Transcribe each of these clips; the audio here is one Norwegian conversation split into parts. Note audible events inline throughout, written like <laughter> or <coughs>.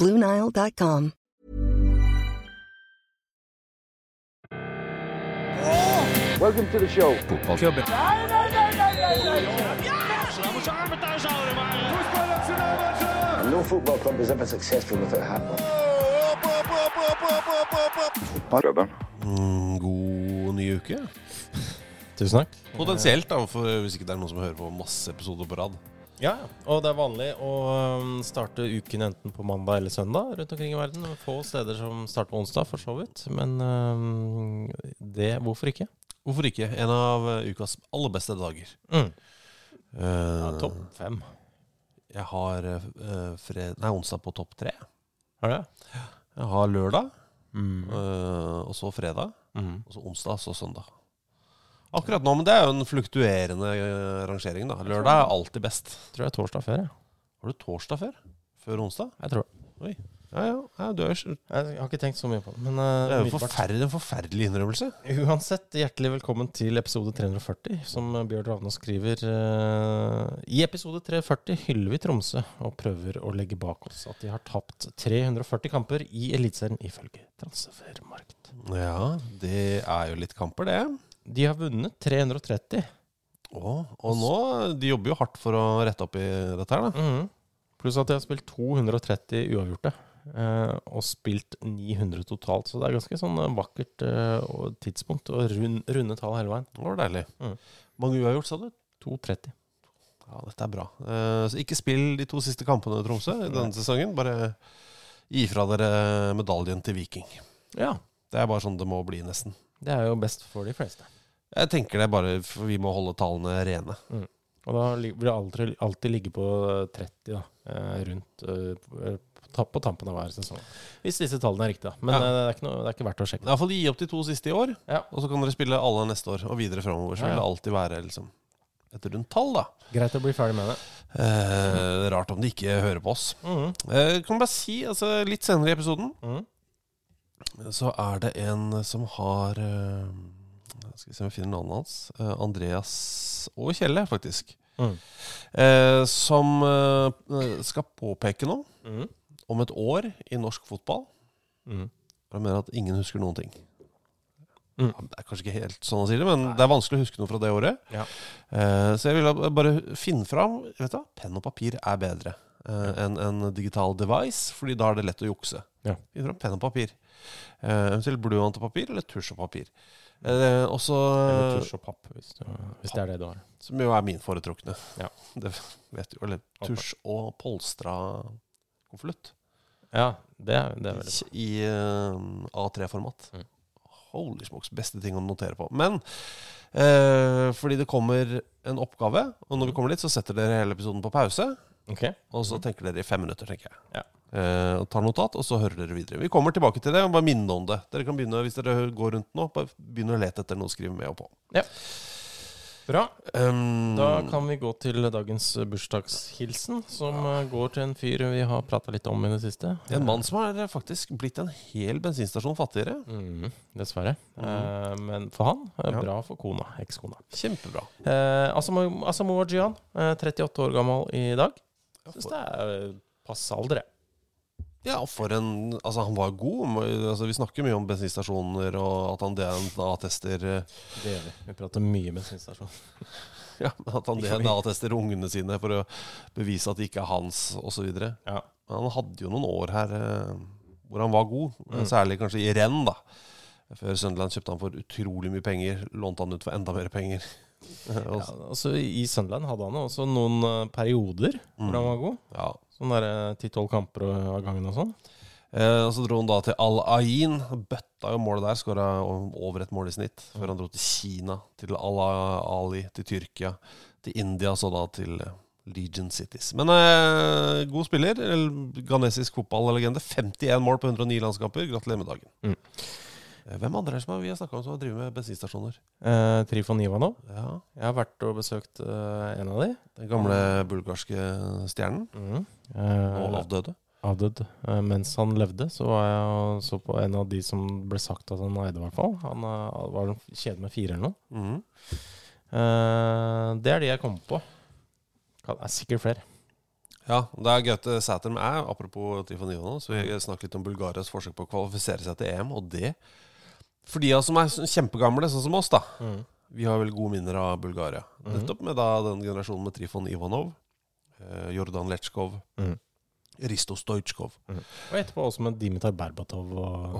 BlueNile.com. Welcome to the show. And no football club is ever successful without handball. Mm, god ny uke. Tusen takk. Potensielt, da, for hvis ikke det er noen som hører på masse episoder på rad. Ja, og det er vanlig å um, starte uken enten på mandag eller søndag rundt omkring i verden. Få steder som starter på onsdag, for så vidt. Men um, det Hvorfor ikke? Hvorfor ikke? En av eh, ukas aller beste dager. Mm. Uh, Ja, topp fem. Jeg har uh, fred... Nei, onsdag på topp tre. Har du det? Jeg har lørdag, Mm. uh, og så fredag, Mm. og så onsdag, så søndag. Akkurat nå, men det er jo en fluktuerende eh, rangering, da. Lørdag er alltid best. Tror jeg er torsdag før, jeg. Har du torsdag før? Før onsdag? Jeg tror det. Oi. Ja, ja. ja du er, jo- Jeg har ikke tenkt så mye på det. Men uh, det er jo umiddelbart- forferdelig, en forferdelig innrømmelse. Uansett, hjertelig velkommen til episode 340, som Bjørn Ravna skriver. eh, I episode 340 hyller vi Tromsø og prøver å legge bak oss at de har tapt 340 kamper i Eliteserien, ifølge Transfermarkt. Ja, det er jo litt kamper, det. De har vunnet 330. Oh, og nå De jobber jo hardt for å rette opp i dette her, da. Mm. Pluss at de har spilt 230 uavgjorte. eh, og spilt 900 totalt, så det er ganske sånn eh, vakkert eh, tidspunkt. Og rund, runde tall hele veien. Det var deilig. Mm. Mange uavgjort, sa du? 230. Ja, dette er bra. Eh, så ikke spill de to siste kampene, Tromsø, i denne sesongen. Bare gi fra dere medaljen til Viking. Ja, Det er bare sånn det må bli, nesten. det er jo best for de fleste. Jeg tenker det bare for vi må holde tallene rene. Og da vil det alltid, alltid ligge på 30, da. eh, Rundt eh, på tampen av hver sesong. Hvis disse tallene er riktige, da. Men Ja. eh, det, er ikke noe, det er ikke verdt å sjekke. Iallfall gi opp de to siste i år, Ja. og så kan dere spille alle neste år. Og videre framover. Så Ja, vil det alltid være liksom, et rundt tall, da. Greit å bli ferdig med det. Eh, rart om de ikke hører på oss. Mhm. Eh, kan bare si, altså Litt senere i episoden Mhm. så er det en som har eh, Skal vi se om jeg finner navnet hans. Eh, Andreas og Kjelle, faktisk. Mm. Eh, som eh, skal påpeke noe mm. om et år i norsk fotball. Mm. Jeg mener at ingen husker noen ting. Mm. Ja, Det er kanskje ikke helt sånn å si det, men det er vanskelig å huske noe fra det året. Ja. Eh, så jeg vil bare finne fram vet du, Penn og papir er bedre eh, enn en digital device, Fordi da er det lett å jukse. Ja. Finn fram penn og papir. Eh, Eventuelt blyant og papir, eller tusj og papir. Eh, også, Eller tusj og papp, hvis, du, hvis det er det du har. Som jo er min foretrukne. Ja. <laughs> Det vet du. Eller tusj og polstra konvolutt. Ja, det er, det er veldig bra. I uh, A3-format. Mm. Holy smokes, beste ting å notere på. Men eh, fordi det kommer en oppgave, og når vi kommer dit, så setter dere hele episoden på pause. Ok. Og så tenker dere i fem minutter, tenker jeg. Ja. Eh, og tar notat, og så hører dere videre. Vi kommer tilbake til det, og bare minne om det. Dere kan begynne, Hvis dere går rundt nå, bare begynne å lete etter noe å skrive med og på. Bra. Um, Da kan vi gå til dagens bursdagshilsen, som ja. går til en fyr vi har prata litt om i det siste. En mann som har faktisk blitt en hel bensinstasjon fattigere. Mm, dessverre. Eh, men for han, eh, Ja. bra for kona. Ekskona. Kjempebra. Eh, Asamoah eh, 38 år gammel i dag. Syns det er eh, passe alder, jeg. Ja, for en Altså, han var god. Altså, vi snakker mye om bensinstasjoner og at han DNA-tester eh, Det gjør vi. Vi prater mye bensinstasjon. <laughs> Ja, men at han DNA-tester ungene sine for å bevise at det ikke er hans, osv. Ja. Han hadde jo noen år her eh, hvor han var god. Særlig kanskje i renn, da. Før Sunderland kjøpte han for utrolig mye penger. Lånte han ut for enda mer penger. Ja, så- altså, I Sunderland hadde han også noen perioder perioder hvor han var god. ja. Sånn der ti-tolv kamper av gangen og sånn. Eh, og så dro han da til Al Ain. Bøtta jo målet der. Skåra over et mål i snitt. Før han dro til Kina, til Al Ali, til Tyrkia, til India, så da til eh, Legion Cities. Men eh, god spiller. Ganesisk Ghanesisk fotballegende. 51 mål på 109 landskamper. Gratulerer med dagen. Mm. Eh, Hvem andre er det som har, vi har snakka om som har drevet med bensinstasjoner? Eh, Trifon Ivanov. Ja, Jeg har vært og besøkt eh, en av de. Den gamle bulgarske stjernen. Mm. Og Eh, avdøde. avdød. Eh, mens han levde, så var jeg og så på en av de som ble sagt at han eide, i hvert fall. Han eh, var en kjede med fire eller noe. Mm. Det er de jeg kommer på. Det er sikkert flere. Ja, det er Gaute Sæter med æ, apropos Trifon Ivanov. Så vi snakket litt om Bulgarias forsøk på å kvalifisere seg til EM, og det For de som er kjempegamle, sånn som oss, da. Vi har vel gode minner av Bulgaria. Nettopp med da den generasjonen med Trifon Ivanov, eh, Jordan Letsjkov, mm. Risto Stojkov. Og etterpå også med Dimitar Berbatov og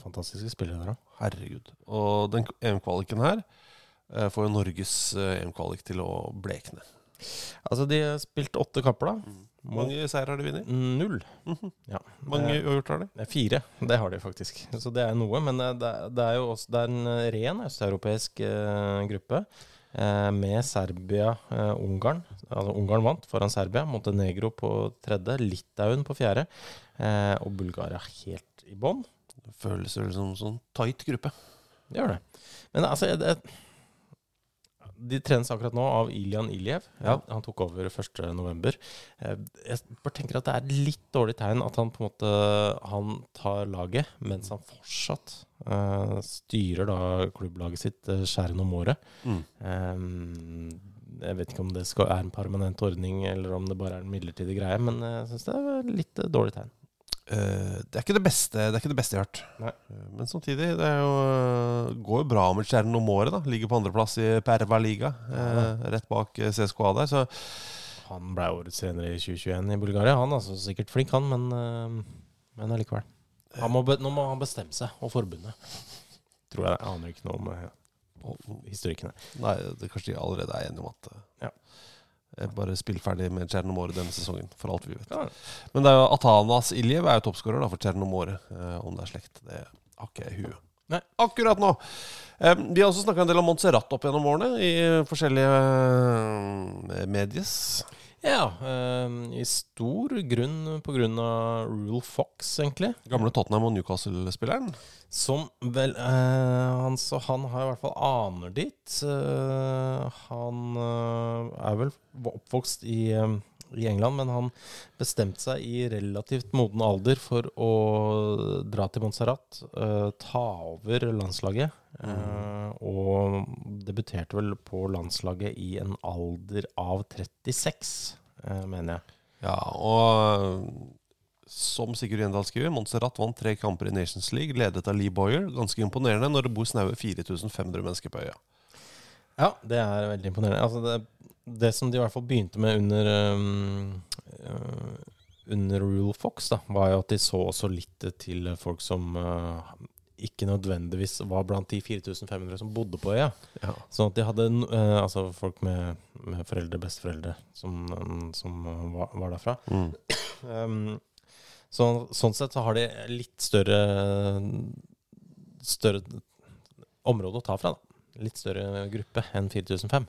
fantastiske spillere der òg. Herregud. Og den EM-kvaliken her eh, får jo Norges eh, EM-kvalik til å blekne. Altså, de har spilt åtte kapper, da. Hvor mange seier har de vunnet? Null. Ja. Mange uavgjort har de? Fire. Det har de faktisk. Så det er noe. Men eh, det, det er jo også det er en eh, ren østeuropeisk eh, gruppe. Eh, med Serbia, eh, Ungarn. Altså Ungarn vant foran Serbia. Montenegro på tredje. Litauen på fjerde. Eh, og Bulgaria helt i bånn. Det føles vel som en sånn tight gruppe. Det gjør det. Men altså det, De trenes akkurat nå av Ilian Iljev. Ja. Han tok over 1.11. Jeg bare tenker at det er litt dårlig tegn at han på en måte Han tar laget mens han fortsatt uh, styrer da klubblaget sitt uh, skjæren om året. Mm. Um, jeg vet ikke om det skal, er en permanent ordning, eller om det bare er en midlertidig greie, men jeg syns det er litt uh, dårlig tegn. Eh, det er ikke det beste Det er ikke det beste jeg har hørt. Nei. Eh, Men samtidig, det jo, eh, går jo bra med Stjernen om året. da Ligger på andreplass i Perva Liga, eh, rett bak CSKA der. Så Han ble årets trener i 2021 i Bulgaria. Han er altså sikkert flink, han, men, men allikevel. Han må nå må han bestemme seg, og forbundet. Tror jeg. Jeg aner ikke noe om historikken her. nei, det kanskje de allerede er enige om at Ja. Eh, Bare spill ferdig med Stjernen denne sesongen, for alt vi vet. Ja. Men det er jo Atanas Iljev er jo toppskårer for om. Eh, om det er slekt, det har ikke jeg i huet. Nei. Akkurat nå! Eh, vi har også snakka en del om Montserrat opp gjennom årene i forskjellige eh, medies. Ja, øh, i stor grunn av Rule Fox, egentlig. Gamle Tottenham og Newcastle-spilleren. Som vel eh, han, så han har i hvert fall aner dit. Eh, han eh, er vel oppvokst i, øh, i England, men han bestemte seg i relativt moden alder for å dra til Montserrat, øh, ta over landslaget. øh, og debuterte vel på landslaget i en alder av 36, øh, mener jeg. Ja, og som Sigurd Gjendal skriver, Montserrat vant tre kamper i Nations League, ledet av Lee Boyer. Ganske imponerende når det bor snaue 4500 mennesker på øya. Ja, det er veldig imponerende. Altså det, det som de i hvert fall begynte med under um, uh, Under Rule Fox, da, var jo at de så også litt til folk som uh, ikke nødvendigvis var blant de 4500 som bodde på øya. Ja. Sånn at de hadde uh, altså folk med, med foreldre, besteforeldre, som, um, som uh, var, var derfra. <coughs> Um, så, sånn sett så har de litt større Større område å ta fra, da. Litt større gruppe enn 4005.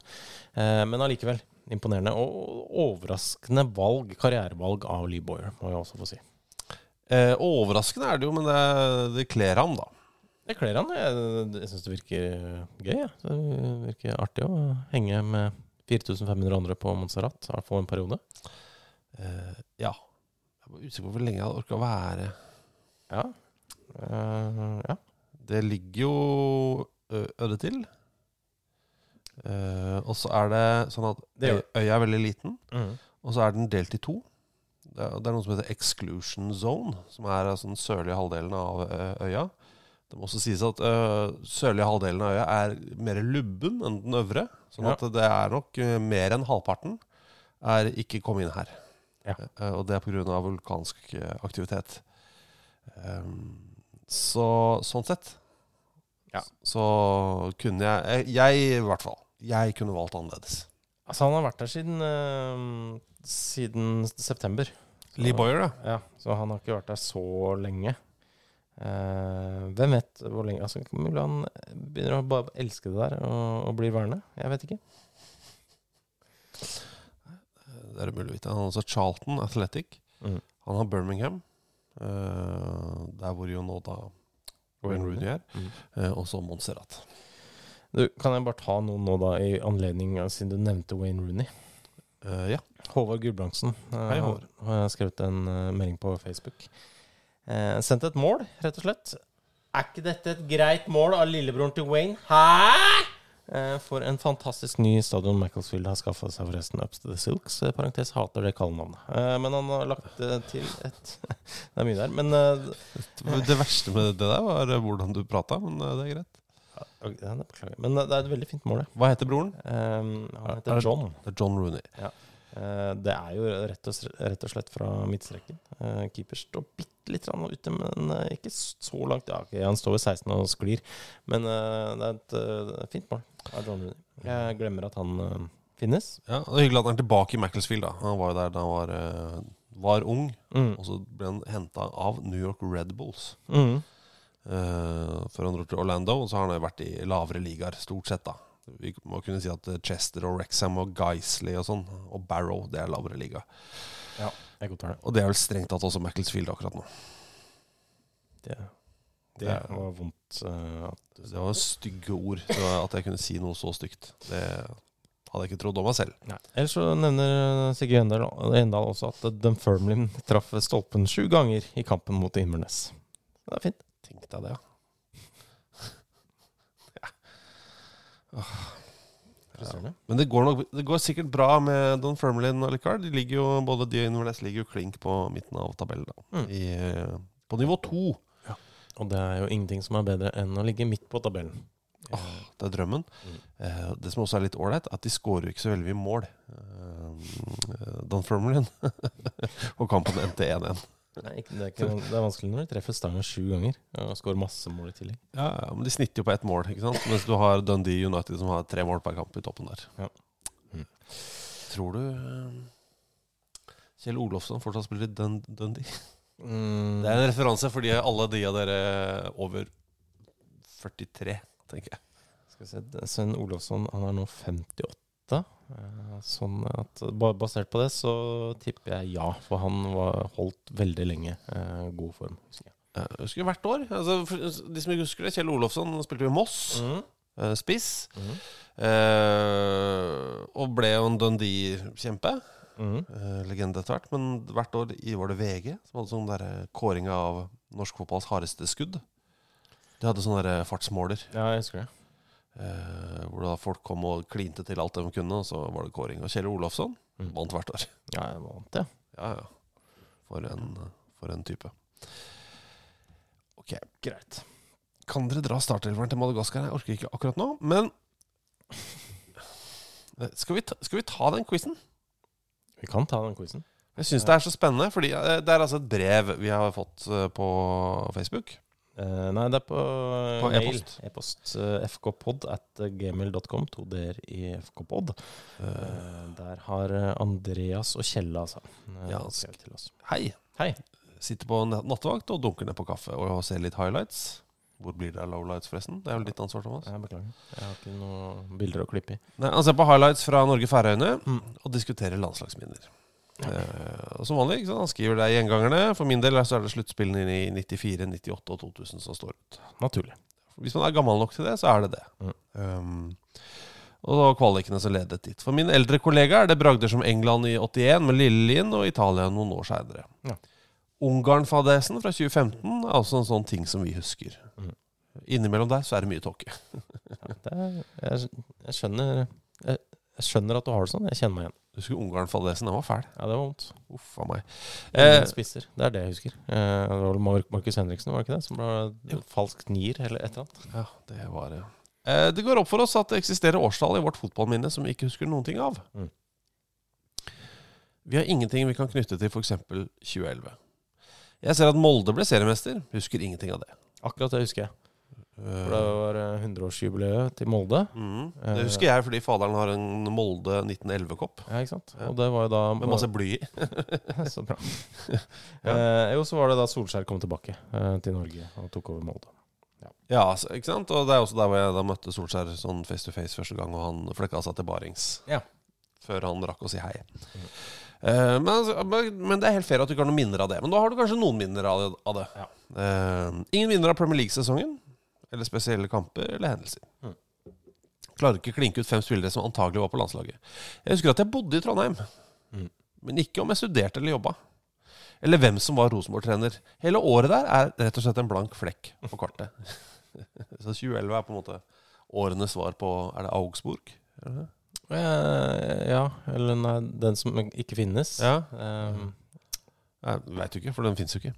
Eh, men allikevel imponerende. Og overraskende valg, karrierevalg av Lee Boyer, må jeg også få si. Eh, overraskende er det jo, men det, det kler ham, da. Det kler han. Jeg, jeg syns det virker gøy. Ja. Det virker artig å henge med 4500 andre på Montserrat, i hvert fall en periode. Eh, ja. Jeg var usikker på hvor lenge jeg hadde orka å være. Ja. Uh, ja. Det ligger jo øde til. Uh, og så er det sånn at Det øya er veldig liten, mm. og så er den delt i to. Det er, det er noe som heter exclusion zone, som er altså den sørlige halvdelen av øya. Det må også sies at ø, sørlige halvdelen av øya er mer lubben enn den øvre. Sånn Ja. at det er nok mer enn halvparten er ikke kommet inn her. Ja. Eh, og det er pga. vulkansk aktivitet. Ehm, så sånn sett Ja. så kunne jeg Jeg, i hvert fall. Jeg kunne valgt annerledes. Altså, han har vært der siden, eh, siden september. Så- Lee Boyer, da. Ja, så han har ikke vært der så lenge. Uh, hvem vet hvor lenge altså, Mulig han begynner å bare elske det der og, og blir værende. Jeg vet ikke. Det er umulig å vite. Han har også Charlton Athletic. Mm. Han har Birmingham. uh, der hvor jo nå da Wayne Rooney er. Mm. Uh, og så Montserrat. Du, kan jeg bare ta noen nå, da, i anledning siden du nevnte Wayne Rooney? Uh, ja. Håvard Gulbrandsen Hei, Håvard. har har skrevet en melding på Facebook. Sendt et mål, rett og slett. Er ikke dette et greit mål av lillebroren til Wayne? Hæ?! Eh, for en fantastisk ny stadion Macclesfield har skaffa seg forresten Up to the Silks. Eh, parentes hater det kallenavnet. Eh, men han har lagt til et <laughs> Det er mye der. Men Det verste med det der var hvordan du prata, men det er greit. ja. Men det er et veldig fint mål, det. Hva heter broren? Han Er heter John. Det er John Rooney. Eh, Det er jo rett og, rett og slett fra midtstreken. Eh, Keeper står bitte litt ute, men eh, ikke så langt. Ja, okay, han står ved 16 og sklir, men eh, det er et eh, fint mål av John Rooney. Jeg glemmer at han eh, finnes. Ja, det er Hyggelig at han er tilbake i Macclesfield. da Han var jo der da han var, eh, var ung. Mm. Og så ble han henta av New York Red Bulls. Mm. Uh, før han dro til Orlando. Og så har han vært i lavere ligaer, stort sett. da Vi må kunne si at eh, Chester og Wrexham og Geisley og sånn, og Barrow, det er lavere liga. Ja, jeg godtar det. Og det er vel strengt tatt også Macclesfield akkurat nå. Det, det Det var vondt. Uh, Det var stygge ord. Så at jeg kunne si noe så stygt, det hadde jeg ikke trodd om meg selv. Nei. Ellers så nevner Sigurd Endal, også at Dunfermline traff stolpen sju ganger i kampen mot Inverness. Det er fint. Tenk deg det, ja. Frustrerende. Men det går, nok, det går sikkert bra med Don Fermelin og Licard. De ligger jo, både de og Inverness ligger jo klink på midten av tabellen. Mm. I, eh, på nivå to. Og det er jo ingenting som er bedre enn å ligge midt på tabellen. Åh, det er drømmen. Mm. Eh, det som også er litt ålreit, er at de skårer ikke så veldig mye mål. Eh, Don Fermelin. <laughs> og kampen endte 1-1. Nei, det, er ikke, det er vanskelig når de treffer stanga sju ganger og skårer masse mål i tillegg. Ja, ja, men de snitter jo på ett mål, ikke sant? mens du har Dundee United som har tre mål per kamp i toppen der. Ja. Mm. Tror du eh, Kjell Olofsson fortsatt spiller i Dun Dundee? Mm, Det er en referanse fordi alle de av dere over 43, tenker jeg. skal vi se, Sven Olofsson han er nå 58. Eh, Sånn at Basert på det så tipper jeg ja, for han var holdt veldig lenge eh, god form. husker jeg. Jeg husker hvert år. Altså, de som husker det, Kjell Olofsson spilte jo i Moss, eh, spiss. Mhm. Eh, og ble jo en Dundee-kjempe. Mhm. Eh, legende etter hvert. Men hvert år i var det VG som hadde sånn der kåring av norsk fotballs hardeste skudd. De hadde sånne der fartsmåler. Ja, jeg husker det. Eh, hvor da folk kom og klinte til alt de kunne, og så var det kåring. Og Kjell Olofsson Mm. vant hvert år. Ja, jeg vant det. Ja, ja. For en, for en type. Ok, Greit. kan dere dra startelveren til Madagaskar? Jeg orker ikke akkurat nå, men <laughs> skal vi ta, skal vi ta den quizen? Vi kan ta den quizen. Jeg syns det er så spennende, fordi eh, det er altså et brev vi har fått eh, på Facebook. Eh, nei, det er på, På mail. e-post. E-post. eh, fkpod at gmail.com. To d-er i fkpod. Uh, Eh, der har eh, Andreas og Kjella altså, eh, Ja, skrevet til oss. hei. Hei. Sitter på nat- nattevakt og dunker ned på kaffe og ser litt highlights. Hvor blir det av lowlights, forresten? Det er jo ditt ansvar, Thomas. Jeg beklager. Jeg har ikke noen bilder å klippe i. Nei, Han ser på highlights fra Norge-Færøyene Mm. og diskuterer landslagsminner. Og som vanlig, ikke sant? Han skriver det i gjengangerne. For min del så er det sluttspillene i 94, 98 og 2000 som står ut. Naturlig. Hvis man er gammel nok til det, så er det det. Mm. Um, og så var kvalikene som ledet dit. For min eldre kollega er det bragder som England i 81 med Lillelien og Italia noen år seinere. Ja. Ungarn-fadesen fra 2015 er også en sånn ting som vi husker. Mm. Innimellom der så er det mye tåke. Ja, er, jeg, jeg, skjønner, jeg, jeg skjønner at du har det sånn. Jeg kjenner meg igjen. Husker Ungarn-fadesen? Den var fæl. Ja, det var vondt. Uff a meg. Eh, spisser. Det er det jeg husker. Eh, det var Markus Henriksen, var det ikke det? Som ble falsk nier, eller et eller annet. ja, det var det. Eh, det går opp for oss at det eksisterer årstall i vårt fotballminne som vi ikke husker noen ting av. Mm. Vi har ingenting vi kan knytte til f.eks. 2011. Jeg ser at Molde ble seriemester. Husker ingenting av det. Akkurat det husker jeg. For det var eh, 100-årsjubileet til Molde. Mm. Det husker jeg fordi faderen har en Molde 1911-kopp. Ja, ikke sant? Og det var jo da Med masse bly i. <laughs> Så bra. <laughs> eh, jo, så var det da Solskjær kom tilbake eh, til Norge og tok over Molde. Ja, ja, ikke sant? Og det er også der hvor jeg da møtte Solskjær sånn face to face første gang, og han flekka seg til barings. Ja. Før han rakk å si hei. Eh, men, altså, men, men det er helt fair at du ikke har noen minner av det. Men da har du kanskje noen minner av det. Av det. Eh, ingen minner av Premier League-sesongen. Eller spesielle kamper eller hendelser. Klarer ikke klinke ut fem spillere som antagelig var på landslaget. Jeg husker at jeg bodde i Trondheim, men ikke om jeg studerte eller jobba. Eller hvem som var Rosenborg-trener. Hele året der er rett og slett en blank flekk på kartet. <laughs> Så 2011 er på en måte årenes svar på Er det Augsburg? Er det? Eh, ja, eller nei, den som ikke finnes. Ja. Eh, Jeg veit jo ikke, for den fins jo ikke.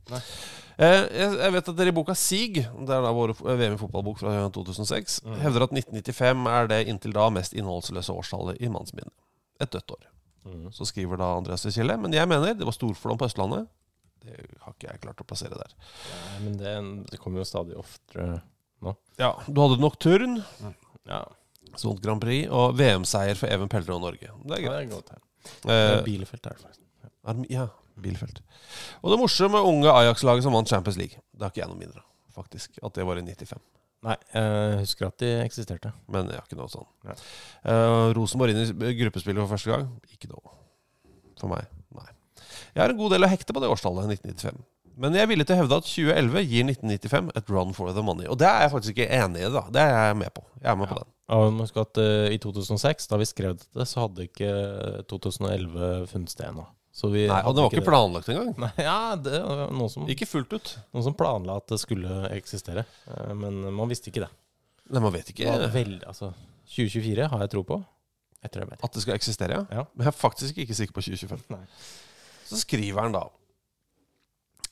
Eh, jeg, jeg vet at dere i boka Sig, det er da vår VM i fotballbok fra 2006, hevder at 1995 er det inntil da mest innholdsløse årstallet i mannsminne. Et dødt år. Så skriver da Andreas Kjelle. Men jeg mener det var storflom på Østlandet. Det har ikke jeg klart å plassere der. nei, men det, det kommer jo stadig oftere nå. Ja, Du hadde Nocturne, Ja, sånt Grand Prix, og VM-seier for Even Pelter og Norge. Det er greit det er godt her. Eh, Bilfelt er det faktisk. Ja, Bilfelt. Og det morsomme unge Ajax-laget som vant Champions League. Det har ikke jeg noe mindre faktisk. At det var i 95. Nei, jeg husker at de eksisterte. Men jeg har ikke noe sånn. Uh, Rosenborg inn i gruppespillet for første gang. Ikke noe. For meg. Nei. Jeg har en god del å hekte på det årstallet, 1995. Men jeg er villig til å hevde at 2011 gir 1995 et run for the money. Og det er jeg faktisk ikke enig i. da Det er jeg med på. Jeg er med på den. Ja, husk at uh, I 2006, da vi skrev dette, så hadde ikke 2011 funnet sted ennå. Så vi Nei, Og det var ikke planlagt engang. <laughs> Nei, ja, det var noen som, Ikke fullt ut. noen som planla at det skulle eksistere. Eh, Men man visste ikke det. Nei, Man vet ikke Det vel, altså, 2024 har jeg tro på. Jeg tror jeg vet at det skal eksistere. ja Ja. Men jeg er faktisk ikke sikker på 2025. Nei. Så skriver han da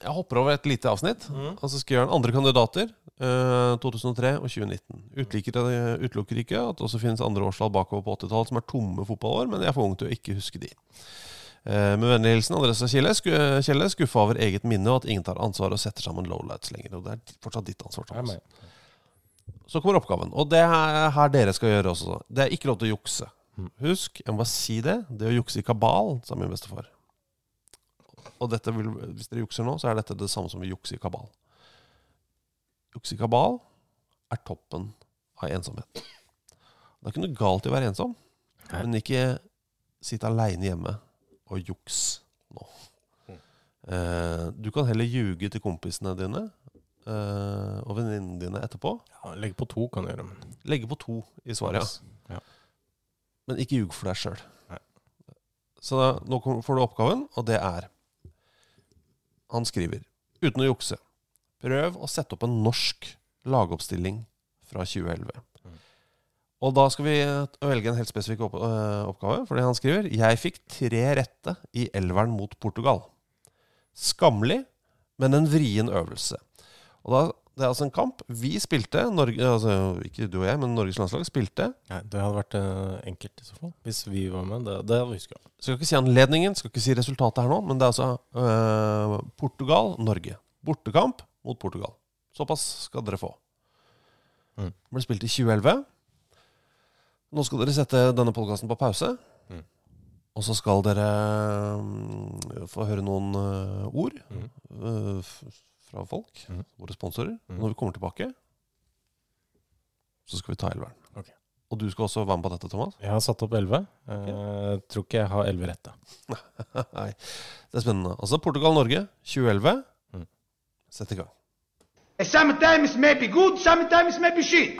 Jeg hopper over et lite avsnitt. Mm. Og så skriver han andre kandidater. eh, 2003 og 2019. Utliker, utelukker ikke at det også finnes andre årstall bakover på 80-tallet som er tomme fotballår, men jeg er for ung til å ikke huske de. Eh, med vennlig hilsen Andres og Kjelle, sku, Kjelle skuffa over eget minne og at ingen tar ansvar og setter sammen lowlights lenger. Og det er fortsatt ditt ansvar. Thomas. Så kommer oppgaven. Og det er her dere skal gjøre også. Det er ikke lov til å jukse. Mm. Husk, jeg må bare si det. Det å jukse i kabal, sa min bestefar. Og dette vil, hvis dere jukser nå, så er dette det samme som å jukse i kabal. Jukse i kabal er toppen av ensomhet. Det er ikke noe galt i å være ensom, men ikke sitte aleine hjemme og juks nå. Mm. Eh, du kan heller ljuge til kompisene dine eh, og venninnene dine etterpå. Ja, legge på to kan du gjøre, men Legge på to i svaret, ja. Men ikke ljug for deg sjøl. Så da, nå får du oppgaven, og det er Han skriver uten å jukse. Prøv å sette opp en norsk lagoppstilling fra 2011. Og da skal vi eh, velge en helt spesifikk opp, øh, oppgave, fordi han skriver Jeg fikk tre rette i elveren mot Portugal. Skammelig, men en vrien øvelse. Og da, Det er altså en kamp. Vi spilte, Norge, altså ikke du og jeg, men Norges landslag spilte. Nei, det hadde vært eh, enkelt i så fall. Hvis vi var med. Det, det vi huska. Skal ikke si anledningen, skal ikke si resultatet her nå, men det er altså øh, Portugal-Norge. Bortekamp mot Portugal. Såpass skal dere få. Mm. Ble spilt i 2011. Nå skal dere sette denne podkasten på pause. Mm. Og så skal dere mm, få høre noen øh, ord Mm. øh, fra folk, Mm. våre sponsorer. Mm. Når vi kommer tilbake, så skal vi ta elveren. Okay. Og du skal også være med på dette, Thomas? Jeg har satt opp elleve. Uh, tror ikke jeg har elleve rette. <laughs> Nei, det er spennende. Altså Portugal-Norge 2011. Mm. Sett i gang. Sometimes maybe good, sometimes maybe shit.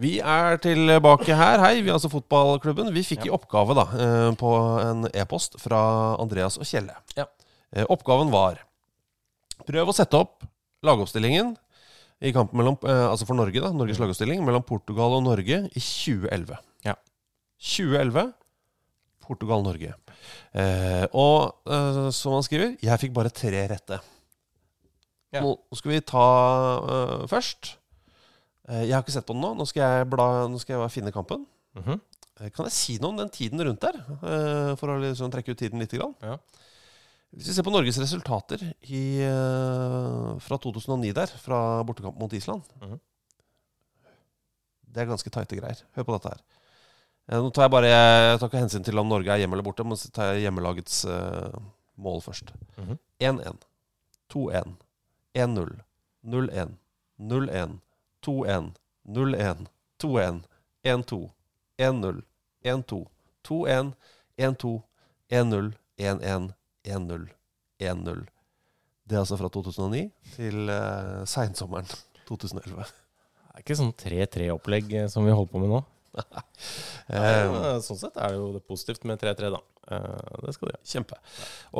Vi er tilbake her. Hei, vi er altså fotballklubben. Vi fikk i oppgave da, eh, på en e-post fra Andreas og Kjelle. Ja. Eh, Oppgaven var Prøv å sette opp lagoppstillingen i kampen mellom, eh, altså for Norge, da, Norges lagoppstilling mellom Portugal og Norge i 2011. Ja. 2011, Portugal-Norge. Og som han skriver, jeg fikk bare tre rette. Ja. Nå skal vi ta først. Eh, jeg har ikke sett på den nå. Nå skal jeg, bla, nå skal jeg finne kampen. Mm -hmm. Kan jeg si noe om den tiden rundt der? eh, For å liksom trekke ut tiden litt. Ja. Hvis vi ser på Norges resultater i, fra 2009 der, fra bortekamp mot Island Mhm. Det er ganske tighte greier. Hør på dette her. Nå tar jeg bare Jeg tar ikke hensyn til om Norge er hjemme eller borte, men så tar jeg hjemmelagets mål først. Mhm. 1-1, 2-1, 1-0, 0-1, 0-1, 2-1, 0-1, 2-1, 1-2, 1-0, 1-2, 2-1, 1-2, 1-0, 1-1, 1-0, 1-0. Det er altså fra 2009 til uh, seinsommeren 2011. Det er ikke sånn 3-3-opplegg eh, som vi holder på med nå. <laughs> Eh, Ja, sånn sett er det jo det positivt med 3-3, da. Eh, Det skal du gjøre. Kjempe.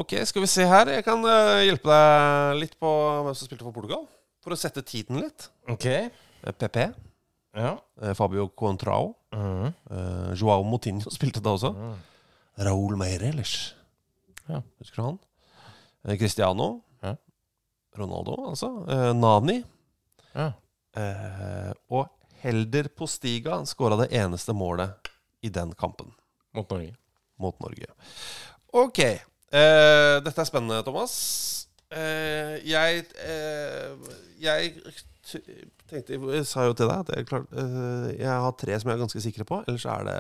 Ok, skal vi se her. Jeg kan eh, hjelpe deg litt på hvem som spilte for Portugal. For å sette tiden litt. Ok. PP. Ja. eh, Fabio Contrao. Mm. eh, Joao Moutinho spilte da også. Raúl Meireles. Ja. Husker du han? Eh, Cristiano. Ja. Ronaldo, altså. Nani. Ja. Eh, og Helder Postiga skåra det eneste målet i den kampen Mot Norge. mot Norge. Ok. Eh, dette er spennende, Thomas. Eh, jeg Jeg tenkte Jeg sa jo til deg at jeg, klar, eh, jeg har tre som jeg er ganske sikre på. Ellers er det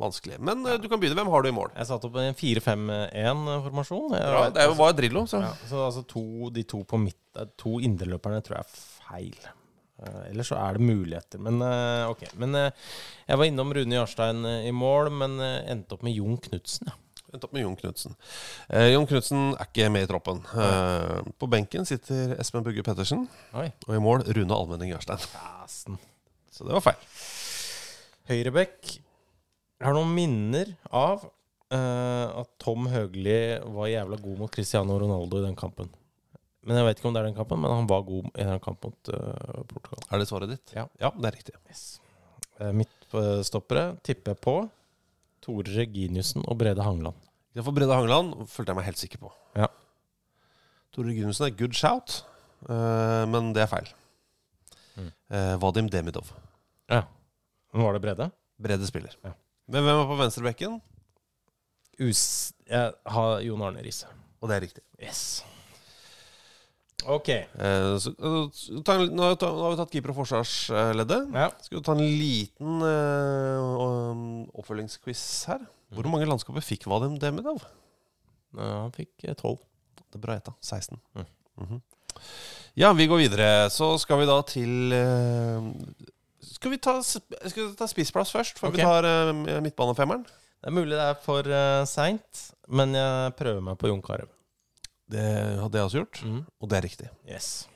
vanskelig. Men eh, du kan begynne. Hvem har du i mål? Jeg satte opp en 4-5-1-formasjon. Ja, det var Drillo. Så. Ja, så altså to, de to på midt eh, To indreløperne tror jeg er feil. Eller så er det muligheter. Men ok. Men jeg var innom Rune Jarstein i mål, men endte opp med Jon Knutsen. Ja. Endte opp med Jon Knutsen. Eh, Jon Knutsen er ikke med i troppen. Eh, på benken sitter Espen Bugge Pettersen. Oi. Og i mål Rune Almenning Jarstein. Dæsen. Så det var feil. Høyrebekk. Har noen minner av eh, at Tom Høgli var jævla god mot Cristiano Ronaldo i den kampen. Men Jeg vet ikke om det er den kampen, men han var god i den kampen mot eh, Portugal. Er det svaret ditt? Ja. det er riktig. Uh, Midtstoppere tipper jeg på Tore Reginiussen og Brede Hangeland. For Brede Hangeland følte jeg meg helt sikker på. Ja. Tore Reginiussen er good shout. uh, men det er feil. Mm. Uh, Vadim Demidov. Ja. Men var det Brede? Brede spiller. Ja. Men hvem er på venstrebekken? Us... Jeg har Jon Arne Riise. Og det er riktig. Yes. Ok. Eh, så, eh, ta en, nå, har vi ta- nå har vi tatt keeper- og forsvarsleddet. Ja. Skal vi ta en liten eh, um, oppfølgingsquiz her? Hvor Mm. mange landskaper fikk Vadim Demidov? Ja, Han fikk eh, tolv. Det er bra gjetta. 16. Mm. Mhm. Ja, vi går videre. Så skal vi da til eh, Skal vi ta, sp- skal vi ta spissplass først, før Ok. vi tar eh, midtbanefemmeren? Det er mulig det er for uh, seint, men jeg prøver meg på Jon Carew. Det hadde jeg også gjort, Mm. og det er riktig. Yes.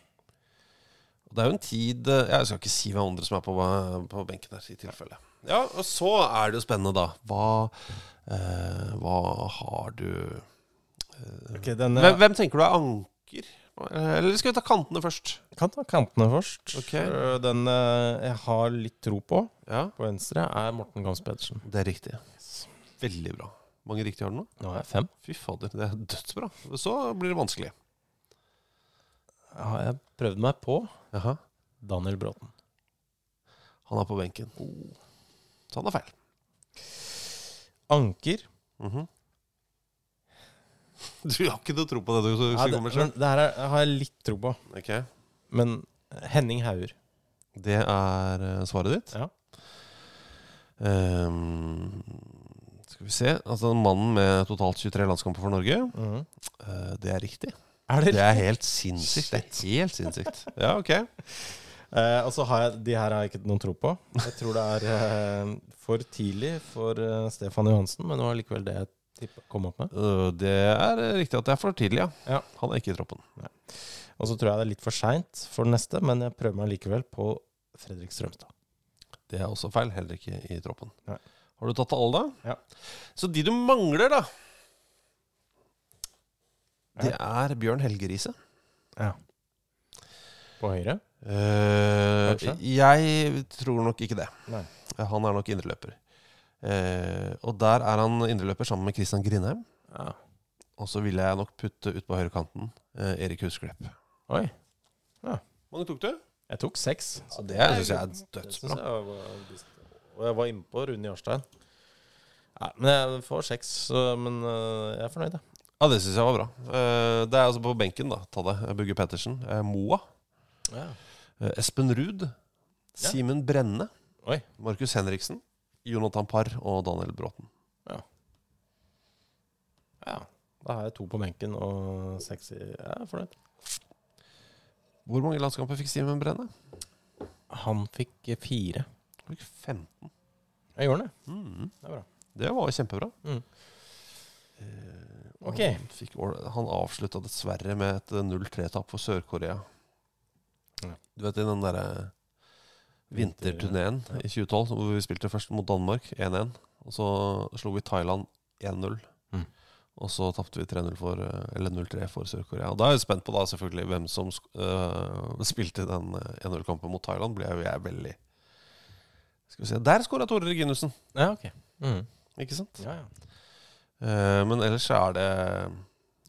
Og Det er jo en tid eh, Jeg skal ikke si hvem andre som er på, på benken her, i tilfelle. Ja, og så er det jo spennende, da. Hva, eh, hva har du eh, okay, denne- hvem, hvem tenker du er anker? Eh, Eller skal vi ta kantene først? Kan ta kantene først. Ok. Uh, Den eh, jeg har litt tro på, Ja, på venstre, er Morten Gams Pedersen. det er riktig. Veldig bra. Mange riktige har du nå? Nå er jeg fem. Fy fader, det er dødsbra. Så blir det vanskelig. Har jeg prøvd meg på Jaha. Daniel Bråten. Han er på benken. Så han er feil. Anker. Mhm. <laughs> Du har ikke noe tro på det du Ja, skal det, komme med men det her er, har jeg litt tro på. Okay. Men Henning Hauger. Det er eh, svaret ditt? Ja. Ehm, skal vi se Altså mannen med totalt 23 landskamper for Norge. Mm. Uh, det er riktig. Er det Det er helt sinnssykt. Det er helt sinnssykt. <laughs> Ja, ok. Uh, og så har jeg De her har jeg ikke noen tro på. Jeg tror det er uh, for tidlig for Stefan Johansen, men det var likevel det jeg tippa kom opp med. Øh, det er riktig at det er for tidlig, ja. Ja. Han er ikke i troppen. Og så tror jeg det er litt for seint for den neste, men jeg prøver meg likevel på Fredrik Strømstad. Det er også feil. Heller ikke i troppen. Nei. Har du tatt alle, da? Ja. Så de du mangler, da Det er Bjørn Helge Riise. Ja. På høyre? Uh, jeg tror nok ikke det. Nei. Han er nok indreløper. Uh, og der er han indreløper sammen med Christian Grindheim. Ja. Og så ville jeg nok putte ut på høyrekanten uh, Erik Husklepp. Oi. mange tok du? Jeg tok seks. Ja, det synes jeg er Det synes dødsbra. jeg var- Og jeg var inne på Rune Jarstein. Ja, men jeg får seks, men øh, jeg er fornøyd, jeg. Ja, det syns jeg var bra. Eh, det er altså på benken, da. Ta det. Bugge Pettersen. Eh, Moa. Ja. Eh, Espen Ruud. Simen Brenne. Oi. Markus Henriksen. Jonathan Parr og Daniel Bråten. ja. Da har jeg to på benken og seks i Jeg er fornøyd. Hvor mange landskamper fikk Simen Brenne? Han fikk fire. Han 15. Jeg gjorde det. Mm. Det er bra. Det var kjempebra. Mm. Eh, Ok. Han, fikk, han avslutta dessverre med et 0-3-tap for Sør-Korea. Ja. Du vet i den derre vinterturneen i 2012 hvor vi spilte først mot Danmark 1-1. Og så slo vi Thailand 1-0. Mm. Og så tapte vi 3-0 for eh, Eller 0-3 for Sør-Korea. Og da er jeg spent på da selvfølgelig hvem som øh, spilte den eh, 1-0-kampen mot Thailand. Blir jeg, jeg veldig Skal vi se Der skåra Tore Reginussen! Ja, ok. Mm. Ikke sant? Ja, ja. Uh, men ellers er det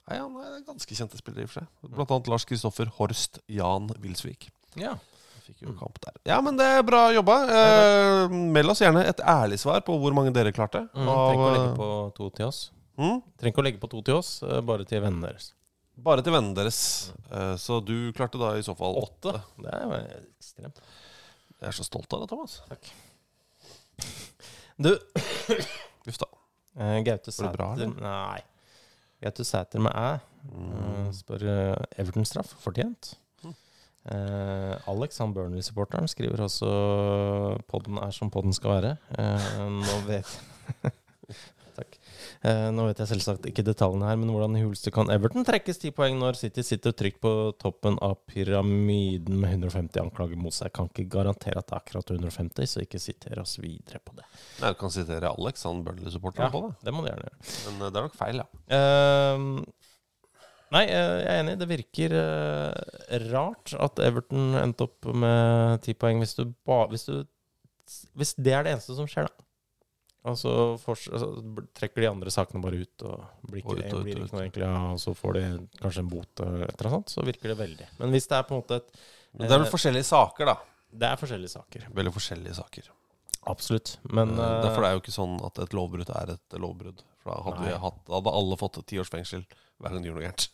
Nei, Han er ganske kjente spillere, i og for seg. Blant annet Lars Kristoffer Horst Jan Wilsvik. ja. Fikk jo kamp der. Ja, men det er bra jobba. Eh, meld oss gjerne et ærlig svar på hvor mange dere klarte. Mm, Av, trenger ikke å legge på to til oss. mm, Trenger ikke å legge på to til oss, eh, bare til vennene deres. bare til vennene deres. Eh, så du klarte da i så fall åtte. Det er ekstremt. Jeg er så stolt av deg, Thomas. Du, <coughs> Uff da. eh, Gaute bra, Sæter? Nei. Gaute Sæter med æ eh, spør eh, Everton-straff fortjent. Mm. Eh, Alex, han Burnley-supporteren, skriver også podden er som podden skal være. Nå vet. <laughs> Eh, nå vet jeg selvsagt ikke detaljene her, men hvordan i huleste kan Everton trekkes ti poeng når City sitter trygt på toppen av pyramiden med 150 anklager mot seg? Jeg kan ikke garantere at det er akkurat 150, så ikke siter oss videre på det. Nei, Du kan sitere Alex, han Burnley-supporteren, Ja, på det. det må du gjerne gjøre. Men eh, det er nok feil, ja. Eh, nei, jeg er enig. Det virker eh, rart at Everton endte opp med ti poeng hvis hvis du Hvis det er det eneste som skjer, da. Altså, fors- altså trekker de andre sakene bare ut, og blir ikke, Og ut, ut, blir ikke noe egentlig, ja, og så får de kanskje en bot eller et eller annet så virker det veldig. Men hvis det er på en måte et Men det er vel eh, forskjellige saker, da. Det er forskjellige saker. Veldig forskjellige saker. Absolutt. Men eh, Derfor er det jo ikke sånn at et lovbrudd er et lovbrudd. For da hadde, vi hatt, hadde alle fått ti års fengsel hver gang de gjorde noe gærent.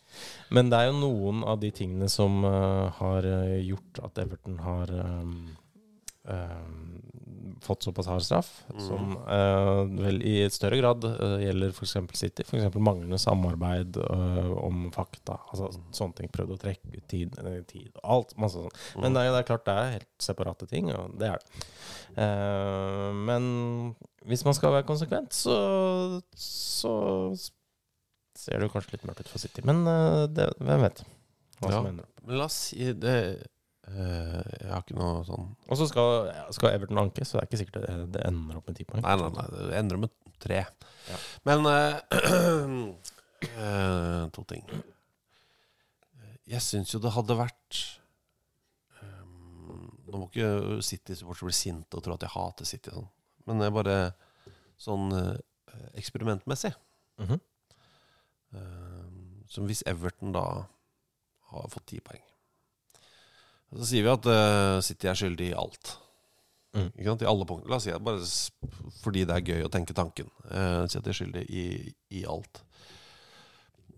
Men det er jo noen av de tingene som uh, har gjort at Everton har um, fått såpass hard straff, Mm. som eh, vel i større grad uh, gjelder f.eks. City. F.eks. manglende samarbeid eh, om fakta. Altså sånne ting. Prøvd å trekke ut tid, eh, tid alt, masse sånt. Men Mm. det er, det er klart det er helt separate ting, og det er det. Eh, men hvis man skal være konsekvent, så, så ser det jo kanskje litt mørkt ut for City. Men eh, det, hvem vet hva som ender opp. La oss si det eh, Jeg har ikke noe sånn Og så skal, skal Everton anke, så det er ikke sikkert det, det ender opp med ti poeng. Nei, nei, nei. Det endrer med tre. Ja. Men uh, <clears throat> eh, To ting. Jeg syns jo det hadde vært um, Nå må ikke City-supportere bli sinte og tro at jeg hater City, sånn. men det er bare sånn uh, eksperimentmessig. Mm -hmm. uh, som hvis Everton da har fått ti poeng. Så sier vi at uh, City er skyldig i alt. Mm. Ikke sant? I alle punkter. La oss si at bare fordi det er gøy å tenke tanken. Uh, at de er skyldig i, i alt.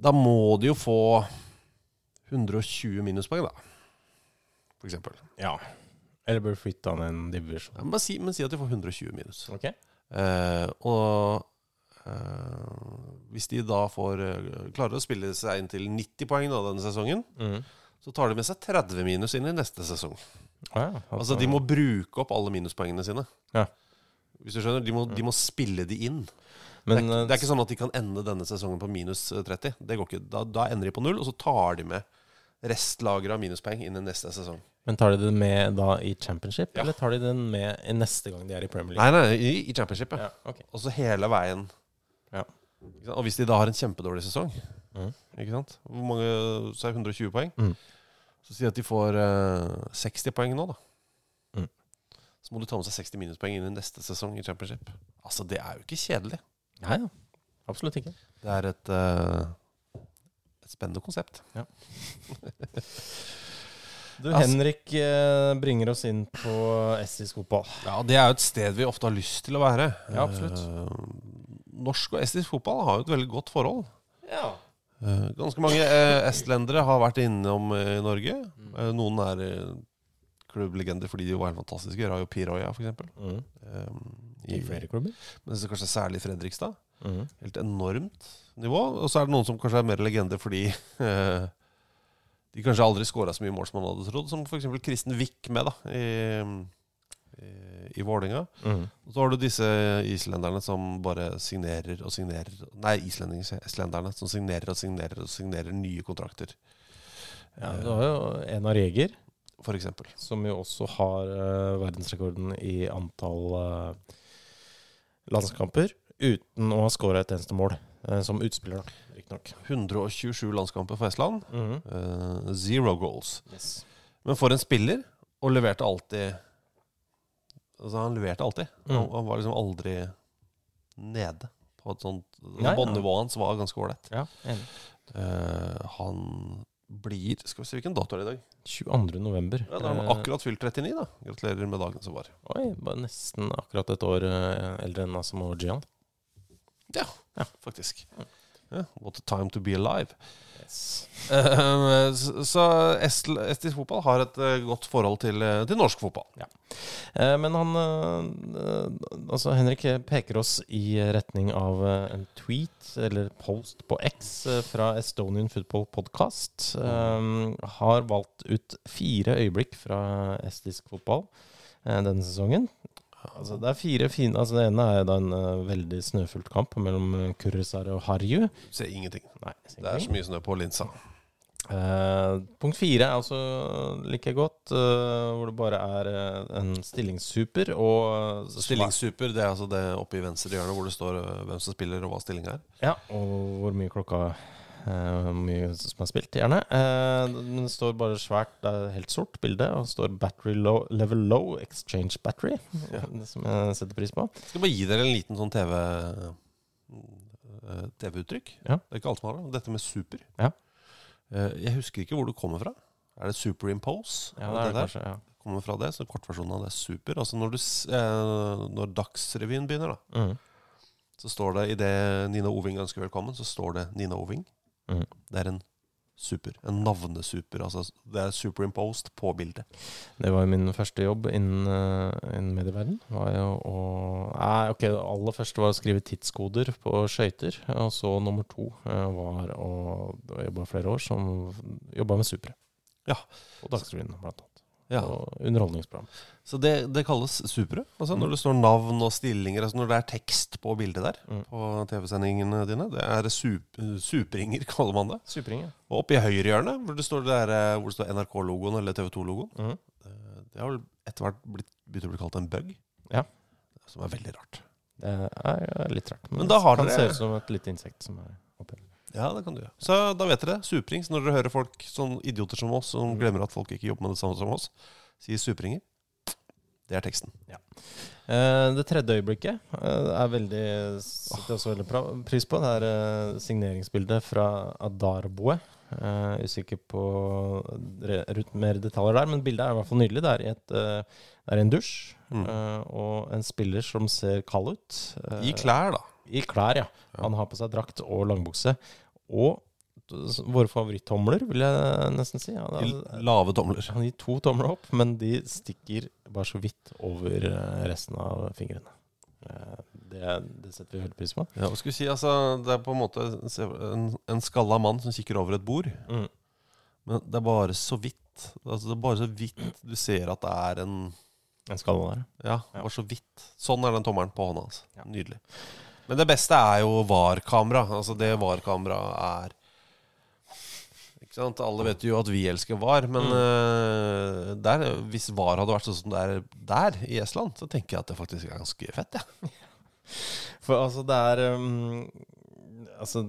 Da må de jo få 120 minuspoeng, da. For eksempel. Ja. Eller bør flytte an en divisjon. Ja, men, si, men si at de får 120 minus. Ok. Uh, og eh, hvis de da får eh, klarer å spille seg inn til 90 poeng da, denne sesongen, Mhm. Så tar de med seg 30 minus inn i neste sesong. Ja, Altså De må bruke opp alle minuspoengene sine. Ja. Hvis du skjønner, De må, de må spille de inn. Men, det, er, eh, det er ikke sånn at de kan ende denne sesongen på minus eh, 30. Det går ikke. Da, da ender de på null, og så tar de med restlageret av minuspoeng inn i neste sesong. Men tar de det med da i championship, Ja. eller tar de den med neste gang de er i Premier League? nei, i, i championship, ja. Ja, okay. Og så hele veien. Ja. Og hvis de da har en kjempedårlig sesong, Mhm. Ikke sant? Hvor mange Så er 120 poeng. Mm. Så si at de får eh, 60 poeng nå, da. Mm. Så må du ta med seg 60 minuspoeng inn i neste sesong i championship. Altså, det er jo ikke kjedelig. Nei da. Absolutt ikke. Det er et, eh, et spennende konsept. Ja. <laughs> Du, Altså- Henrik eh, bringer oss inn på estisk fotball. Ja, det er jo et sted vi ofte har lyst til å være. Ja, absolutt. Eh, norsk og estisk fotball har jo et veldig godt forhold. Ja. Eh, ganske mange eh, estlendere har vært innom i Norge. Eh, noen er klubblegender fordi de var helt fantastiske. Rayo Piroya, f.eks. Mhm. Eh, I flere klubber? Men så kanskje særlig Fredrikstad. Mhm. Helt enormt nivå. Og så er det noen som kanskje er mer legender fordi eh, de kanskje aldri scora så mye mål som man hadde trodd. Som f.eks. Kristen Wick med da i, i, i Vålerenga. Mm. Og så har du disse islenderne som bare signerer og signerer Nei, estlenderne som signerer og signerer og signerer nye kontrakter. Ja, du har jo Enar Jæger, For eksempel. som jo også har uh, verdensrekorden i antall uh, landskamper uten å ha skåra et eneste mål. eh, som utspiller, riktignok. 127 landskamper for Estland. Mhm. Eh, zero goals. Yes. Men for en spiller, og leverte alltid Altså, han leverte alltid. Mm. Han, han var liksom aldri nede. På et sånt ja. Båndnivået hans var ganske ålreit. Ja. Eh, han blir Skal vi se hvilken dato er det i dag? 22. november. Ja, da har han Eh, akkurat fylt 39, da. Gratulerer med dagen som var. Oi, bare nesten akkurat et år eh, eldre enn Asamoah Gyan. Ja, ja, faktisk. Yeah, what a time to be alive. Yes. Eh, så estisk fotball har et eh, godt forhold til, eh, til norsk fotball. Ja. men han eh, Altså, Henrik peker oss i retning av eh, en tweet, eller post, på X eh, fra Estonian Football Podcast. Mm. har valgt ut fire øyeblikk fra estisk fotball eh, denne sesongen. Altså, det er fire fine Altså, det ene er da en uh, veldig snøfullt kamp mellom uh, Kurresar og Harju. Ser ingenting. Nei, Det er så mye snø på linsa. Uh, punkt fire er også like godt, eh, hvor det bare er eh, en stillingssuper og Stillingssuper, det er altså det oppe i venstre hjørne hvor det står eh, hvem som spiller og hva stillinga er. Ja, og hvor mye klokka eh, hvor mye som er spilt, gjerne. Eh, det står bare svært, det er helt sort bilde, og det står 'battery low, level low exchange battery', det <laughs> som jeg setter pris på. Jeg skal bare gi dere en liten sånn TV eh, TV-uttrykk. Ja. Det er ikke alt som har det. Dette med super. Ja. Eh, Jeg husker ikke hvor det kommer fra. Er det superimpose? Ja, det er det det kanskje, ja. Kommer fra det, så kortversjonen av det er super. Altså når, du, eh, når Dagsrevyen begynner, da, mm. så står det i det Nina Oving ønsker velkommen, så står det Nina Oving. Mhm. Det er en super. En navnesuper. Altså det er superimposed på bildet. Det var jo min første jobb innen, uh, innen medieverden. Var jo å Nei, ok, det aller første var å skrive tidskoder på skøyter. Og så nummer to eh, var å jobbe flere år som jobba med supere. Ja. Og Dagsrevyen, blant annet. Ja. Og underholdningsprogram. Så det, det kalles supre. Altså når det står navn og stillinger, altså når det er tekst på bildet der Mm. på TV-sendingene dine. Det er sup, supringer, <laughs> kaller man det. Superinger. Og oppe i høyre hjørne, hvor det står, eh, står NRK-logoen eller TV 2-logoen, mm. det har vel etter hvert blitt, begynt å bli kalt en bug. Ja. Som er veldig rart. Det er litt rart. Men da har det kan dere- se ut som et lite insekt som er oppi. Ja, det kan du gjøre. Så da vet dere. Supring. Så når dere hører folk, sånn idioter som oss, som glemmer at folk ikke jobber med det samme som oss, sier supringer, det er teksten. Ja. det tredje øyeblikket eh, er veldig setter også veldig pris på. Det er eh, signeringsbildet fra Adarboe. Usikker på mer detaljer der, men bildet er i hvert fall nydelig. Det er, et, eh, det er en dusj Mm. eh, og en spiller som ser kald ut. Eh, I klær, da. I klær, ja. Han har på seg drakt og langbukse. Og våre favorittomler, vil jeg nesten si. Ja, det er- lave tomler. han gir to tomler opp, men de stikker bare så vidt over eh, resten av fingrene. Eh, Det, det setter vi veldig pris på. Ja, og skulle si, altså, Det er på en måte en, en skalla mann som kikker over et bord. Mm. Men det er bare så vidt. Altså, det er bare så vidt du ser at det er en En skalle der. Ja, bare så vidt. Sånn er den tommelen på hånda hans. Ja. Nydelig. Men det beste er jo VAR-kamera. Altså det VAR-kamera er Ikke sant? Alle vet jo at vi elsker VAR, men eh, der, hvis VAR hadde vært sånn som det er der, i Estland, så tenker jeg at det faktisk er ganske fett. Ja. <laughs> For altså, det er um, Altså,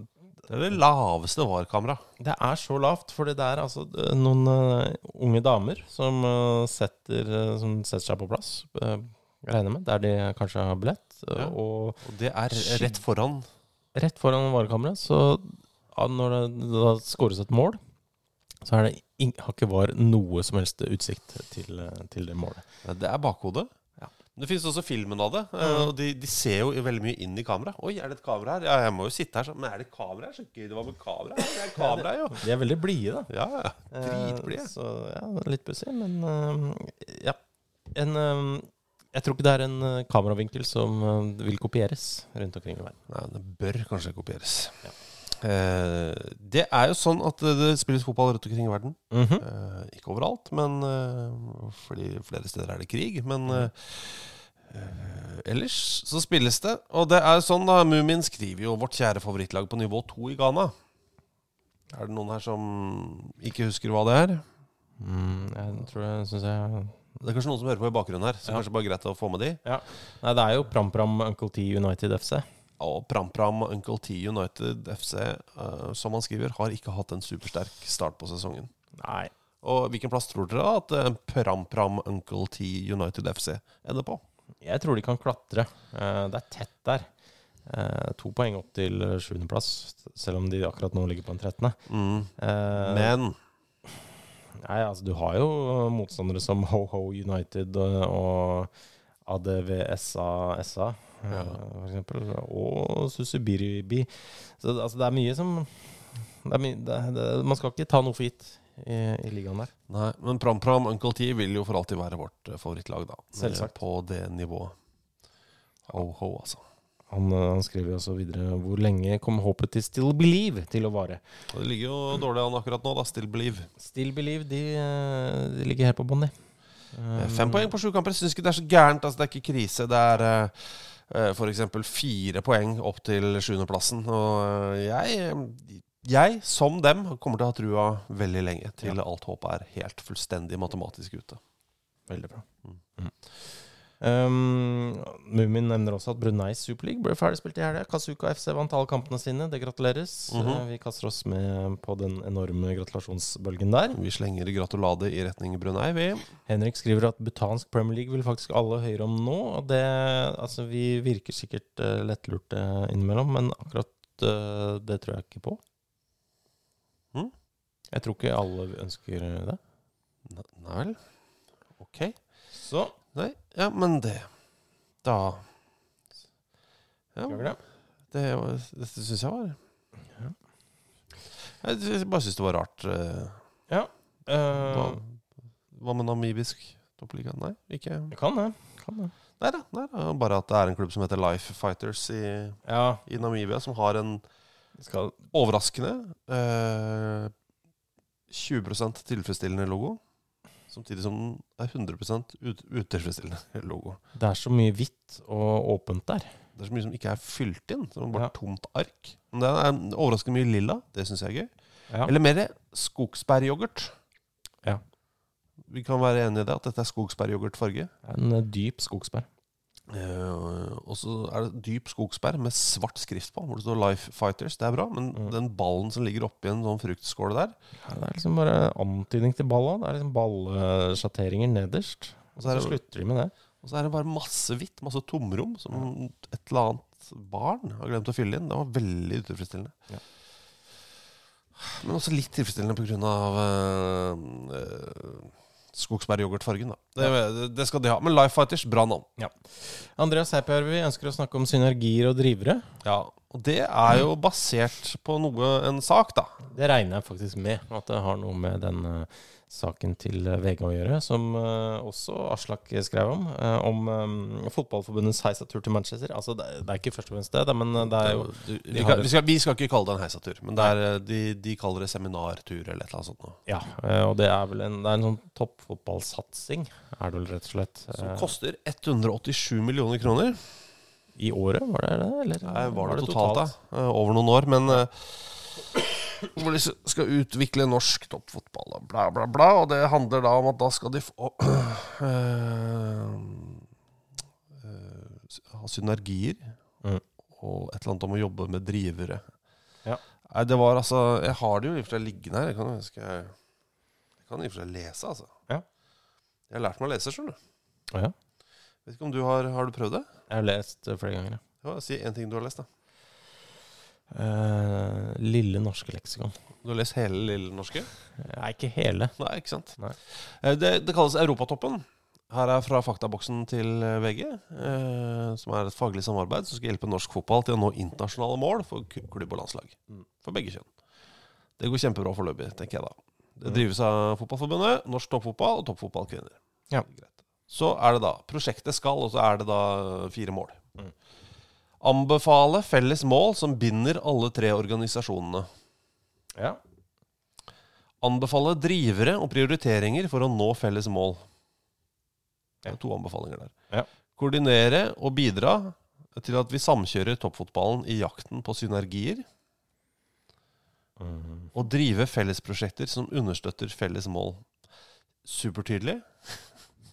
Det er det laveste VAR-kamera. det er så lavt, fordi det er altså eh, noen uh, unge damer som, uh, setter, uh, som setter seg på plass, regner med, der de kanskje har billett. Eh, Ja. Og Og det er rett foran. rett foran varekammeret. så ja, når det da skåres et mål, så er det har ikke VAR noe som helst utsikt til, eh, til det målet. Ja, Det er bakhodet. Ja. Det finnes også filmen av det. eh, Og de, de ser jo veldig mye inn i kamera. Oi, er det et kamera her? Ja, jeg må jo sitte her. Så. Men er det kamera her? Så gøy det var med kamera. her. Det er kamera, her, jo. De er veldig blide, da. Ja, ja. Dritblide. Eh, Så ja, litt pussig, men uh, ja. En, eh, jeg tror ikke det er en eh, kameravinkel som eh, vil kopieres rundt omkring i verden. Nei, det bør kanskje kopieres. Eh, det er jo sånn at det spilles fotball rundt omkring i verden. Mhm. Eh, ikke overalt, men eh, fordi flere steder er det krig. Men eh, eh, ellers så spilles det. Og det er sånn, da. Mumin skriver jo 'vårt kjære favorittlag på nivå 2 i Ghana'. Er det noen her som ikke husker hva det er? Mm, jeg tror jeg syns jeg Det er kanskje noen som hører på i bakgrunnen her, så Ja. kanskje bare greit å få med de. ja. Nei, det er jo Pram Pram Uncle T United FC. Og Pram Pram Uncle T United FC, uh, som han skriver, har ikke hatt en supersterk start på sesongen. Nei. Og hvilken plass tror dere at eh, Pram Pram Uncle T United FC ender på? Jeg tror de kan klatre. Uh, det er tett der. Eh, to poeng opp til sjuendeplass, selv om de akkurat nå ligger på en trettende. Mm. Eh, Men Nei, altså du har jo motstandere som Ho-Ho United og, og ADVSA SA, Ja. f.eks. for eksempel. Og Susubiribi. Så altså, det er mye som er mye, det, det, Man skal ikke ta noe for gitt i, i ligaen der. Nei, men Pram Pram Uncle T vil jo for alltid være vårt eh, favorittlag, da. Selvsagt. Eh, På det nivået. Ho-ho, altså. Han, eh, han skriver også videre Hvor lenge kommer håpet til Still Believe til å vare? Det ligger jo dårlig an akkurat nå, da. Still Believe. Still Believe, de, eh, de ligger her på bånn, de. Eh, Fem poeng på sju kamper. Jeg syns ikke det er så gærent. Altså, det er ikke krise. Det er eh, f.eks. fire poeng opp til sjuendeplassen. Og jeg, jeg, som dem, kommer til å ha trua veldig lenge. Til alt håpet er helt fullstendig matematisk ute. Veldig bra. Mm. Um, Mumin nevner også at Bruneis Superleague ble ferdig spilt i helga. Kazuka FC vant alle kampene sine. Det gratuleres. Mm -hmm. uh, vi kaster oss med på den enorme gratulasjonsbølgen der. Vi slenger gratulade i retning Brunei, vi. Henrik skriver at butansk Premier League vil faktisk alle høre om nå. Og det, altså, vi virker sikkert uh, lettlurte innimellom, men akkurat uh, det tror jeg ikke på. Mm. Jeg tror ikke alle ønsker det. Nei vel. Ok. Så Nei, ja, men det Da Ja, vi det? det, var- det syns jeg var Jeg sy- bare syns det var rart. eh, Ja. eh, hva, hva med namibisk toppliga? Nei, ikke det kan det. Kan det. Nei da. Nei da. Bare at det er en klubb som heter Life Fighters i, Ja. i Namibia, som har en Skal, overraskende eh, 20% tilfredsstillende logo. Samtidig som den er 100 ut, utilfredsstillende <laughs> logo. det er så mye hvitt og åpent der. Det er så mye som ikke er fylt inn. Som bare Ja. tomt ark. Men det er overraskende mye lilla. Det syns jeg er gøy. Ja. Eller mer skogsbæryoghurt. Ja. Vi kan være enige i det, at dette er skogsbæryoghurtfarge. En eh, dyp skogsbær. Eh, og så er det dyp skogsbær med svart skrift på, hvor det står 'Life Fighters'. Det er bra, men Mm. den ballen som ligger oppi en sånn fruktskåle der Ja, det er liksom bare antydning til balla. Det er liksom ballsjatteringer nederst. Og så så er det- slutter de med det. Og så er det bare masse hvitt, masse tomrom, som et eller annet barn har glemt å fylle inn. Det var veldig utilfredsstillende. Ja. Men også litt tilfredsstillende pga. Uh, skogsbæryoghurtfargen. da. Det, det skal de ha. Men Life Fighters, bra navn. Andreas Heipjärvi ønsker å snakke om synergier og drivere. Ja, Og det er jo basert på noe, en sak, da. Det regner jeg faktisk med, at det har noe med den eh, saken til eh, VG å gjøre, som eh, også Aslak skrev om. eh, om Fotballforbundets heisatur til Manchester. Altså, det, er- det ikke først og fremst det, men det er jo de vi, kan, vi, skal, vi skal ikke kalle det en heisatur, men det er, de, de kaller det seminartur eller et eller annet sånt. Nå. Ja, og det er vel en, det er en sånn toppfotballsatsing, er det vel rett og slett. Som koster 187 millioner kroner. I året, var det det? Eller Nei, var det totalt, da? Eh, Over noen år. Men hvor de skal utvikle norsk toppfotball og bla, bla, bla. Og det handler da om at da skal de få øh, <clears throat> øh, Ha synergier. Mm. Og et eller annet om å jobbe med drivere. Ja. Nei, det var altså Jeg har det jo i og for seg liggende her. Jeg kan, skal jeg, jeg kan i og for seg lese, altså. Ja. Jeg har lært meg å lese, skjønner du. Ja. Vet ikke om du har Har du prøvd det? Jeg har lest det flere ganger. Ja, si én ting du har lest, da. Eh, Lille norske leksikon. Du har lest hele Lille Norske? Nei, ikke hele. Nei, ikke sant. Nei. Eh, Det, det kalles Europatoppen. Her er fra faktaboksen til eh, VG, eh, som er et faglig samarbeid som skal hjelpe norsk fotball til å nå internasjonale mål for klubb og landslag. Mm. For begge kjønn. Det går kjempebra foreløpig, tenker jeg da. Det Mm. drives av Fotballforbundet, Norsk Toppfotball og Toppfotballkvinner. Ja. Så er det da Prosjektet skal, og så er det da fire mål. Anbefale felles mål som binder alle tre organisasjonene. Ja. Anbefale drivere og prioriteringer for å nå felles mål. Det er to anbefalinger der. Ja. Koordinere og bidra til at vi samkjører toppfotballen i jakten på synergier. Mm. Og drive fellesprosjekter som understøtter felles mål. Supertydelig.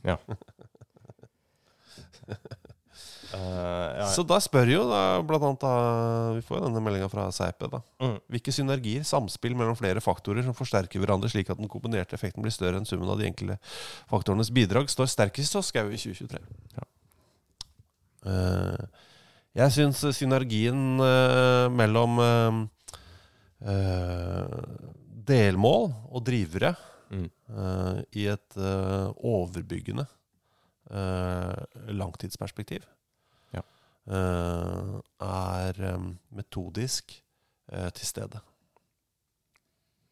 Ja. <laughs> Eh, ja, Så da spør jo da, blant annet da, Vi får jo denne meldinga fra Seipe. da. Mm. Hvilke synergier, samspill mellom flere faktorer som forsterker hverandre, slik at den kombinerte effekten blir større enn summen av de enkelte faktorenes bidrag, står sterkest hos Skau i 2023. Ja. Uh, jeg syns synergien uh, mellom delmål og drivere Mm. i et overbyggende langtidsperspektiv er eh, metodisk eh, til stede.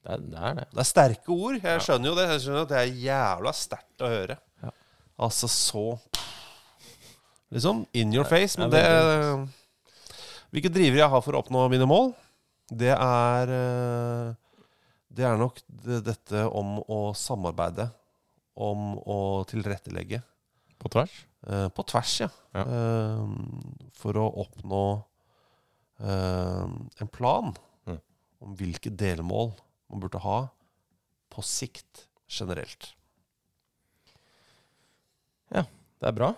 Det er det. Er det. Det er sterke ord. Jeg skjønner jo det. Jeg skjønner at Det er jævla sterkt å høre. Ja. Altså så Liksom in your face. Men det Hvilke drivere jeg har for å oppnå mine mål, det er eh, Det er nok dette om å samarbeide. Om å tilrettelegge. På tvers? Eh, på tvers, ja. Ja. Uh, for å oppnå uh, en plan Mm. om hvilke delmål man burde ha på sikt generelt. Ja, Det er bra.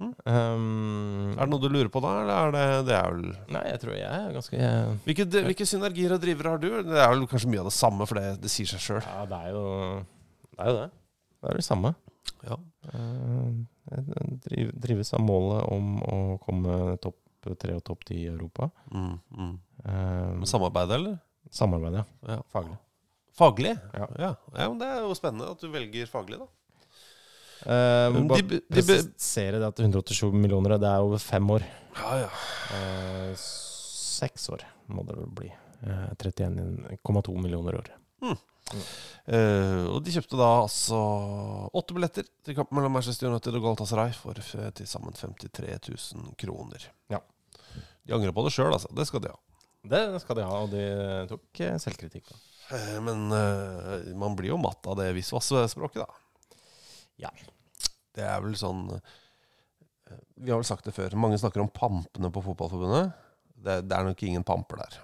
Um, Er det noe du lurer på da, eller er det, det er vel Nei, jeg tror jeg er ganske jeg, hvilke, hvilke synergier og drivere har du? Det er vel kanskje mye av det samme, for det, det sier seg sjøl. Ja, det er jo det. Er jo det. det er det samme. Ja. Jeg driv, drives av målet om å komme topp tre og topp ti i Europa. Mm, mm. Um, samarbeid, eller? samarbeid, ja. Ja. Faglig. Faglig? Ja. Ja. ja, men Det er jo spennende at du velger faglig, da. Uh, må bare de- de- presisere det at 187 millioner, det er over fem år. Ja, ja. Uh, seks år må det vel bli. Uh, 31,2 millioner i Eh, og de kjøpte da altså åtte billetter til kampen mellom Manchester United og Galatasaray for til sammen 53 000 kroner. Ja. De angrer på det sjøl, altså. Det skal de ha. Det skal de ha, og de tok eh, selvkritikk. Da. Uh, men uh, man blir jo matt av det visvas-språket, da. Ja. Det er vel sånn eh, Vi har vel sagt det før. Mange snakker om pampene på Fotballforbundet. Det, det er nok ingen pamper der.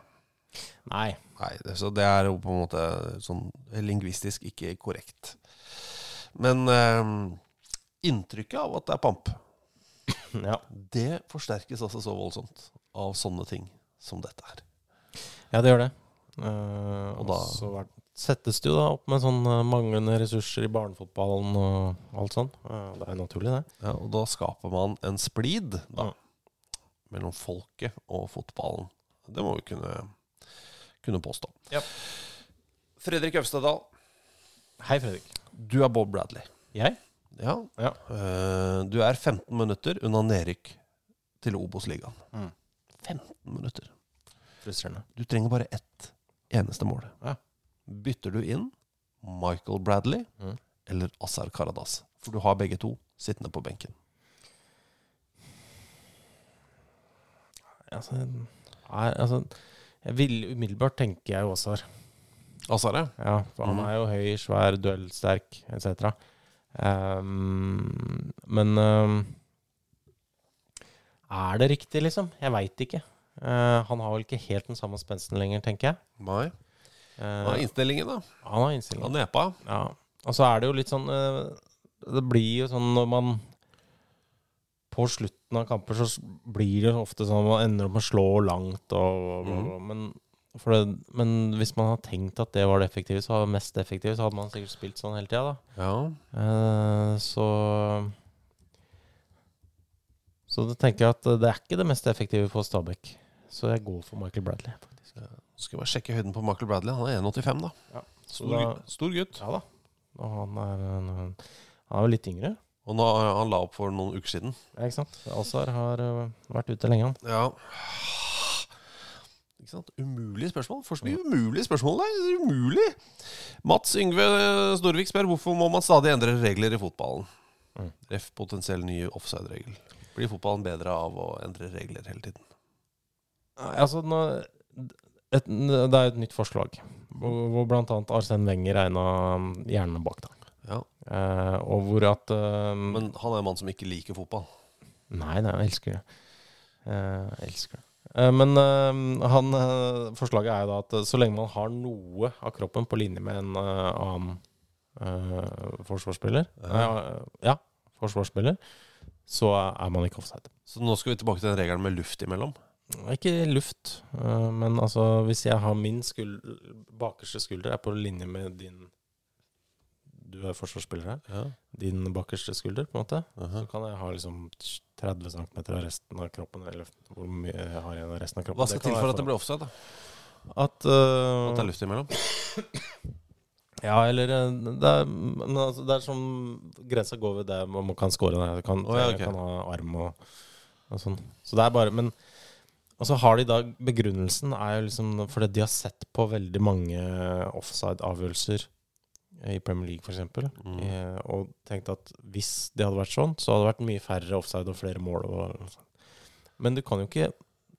Nei. Nei, det, Så det er jo på en måte sånn lingvistisk ikke korrekt. Men eh, inntrykket av at det er pamp, <laughs> Ja. det forsterkes altså så voldsomt av sånne ting som dette her. ja, det gjør det. Eh, Og da- så settes det jo da opp med sånn eh, manglende ressurser i barnefotballen og alt sånn. Det er jo naturlig, det. Ja, og da skaper man en splid da, Ja. mellom folket og fotballen. Det må vi kunne, kunne påstå. Ja. Fredrik Øvstedal, Hei, Fredrik. du er Bob Bradley. Jeg? Ja. Ja. Eh, du er 15 minutter unna nedrykk til Obos-ligaen. Mm. 15 minutter. Frustrerende. Du trenger bare ett eneste mål. Ja. Bytter du inn Michael Bradley Mm. eller Azar Karadas? For du har begge to sittende på benken. Altså, nei, altså jeg vil, Umiddelbart tenker jeg Åsar. Åsar. Ja. Ja, for han Mhm. er jo høy, svær, duellsterk etc. Um, men um, Er det riktig, liksom? Jeg veit ikke. Uh, han har vel ikke helt den samme spensten lenger, tenker jeg. Nei. Han Hva er innstillingen, da? han har innstillingen. Han nepa. Ja. Og så er det jo litt sånn uh, Det blir jo sånn når man På slutten av kamper så blir det ofte sånn man ender opp med å slå langt og bla. Men, for det, men hvis man har tenkt at det var det effektive, så var det mest effektive, så hadde man sikkert spilt sånn hele tida, da. Ja. Eh, så Så da tenker jeg at det er ikke det mest effektive for Stabæk. Så jeg går for Michael Bradley, faktisk. Ja. skal bare sjekke høyden på Michael Bradley. Han er 1,85, da. Ja. Stor, da- stor gutt. Ja da. Og han er, han er jo litt yngre. Og nå har han la opp for noen uker siden. Ja, ikke sant? Alsar har øh, vært ute lenge, han. Ja. Ikke sant? Umulige spørsmål. For så mye umulige spørsmål der. Det er umulig! Mats Yngve Storvik spør hvorfor må man stadig endre regler i fotballen. Mm. Ref potensiell ny offside-regel. Blir fotballen bedre av å endre regler hele tiden? Altså, nå, et, det er et nytt forslag, hvor, hvor annet Arsen Wenger regna hjernen bak, da. Ja. Eh, og hvor at eh, Men han er en mann som ikke liker fotball. Nei, nei, jeg elsker det. Eh, jeg elsker det. Eh, men eh, han, eh, forslaget er jo da at så lenge man har noe av kroppen på linje med en annen forsvarsspiller Ja. Ja, forsvarsspiller, så er man ikke offside. Så nå skal vi tilbake til den regelen med luft imellom. Ikke luft, men altså hvis jeg har min skul bakerste skulder er på linje med din Du er forsvarsspiller her. Ja. Din bakerste skulder, på en måte. Uh-huh. Så kan jeg ha liksom 30 cm av resten av kroppen, eller hvor mye jeg har igjen av resten av kroppen. Hva skal til for at det blir offside? da? At, uh, At det er luft imellom? Ja, eller øh, det er, altså, det er som Grensa går ved det man kan score. Det kan, oh, ja, ok. kan ha arm og, og sånn. Så det er bare Men og så har de da Begrunnelsen er jo liksom fordi de har sett på veldig mange offside-avgjørelser i Premier League, f.eks. Mm. Eh, og tenkte at hvis det hadde vært sånn, så hadde det vært mye færre offside og flere mål. Og, sånn. Men du kan jo ikke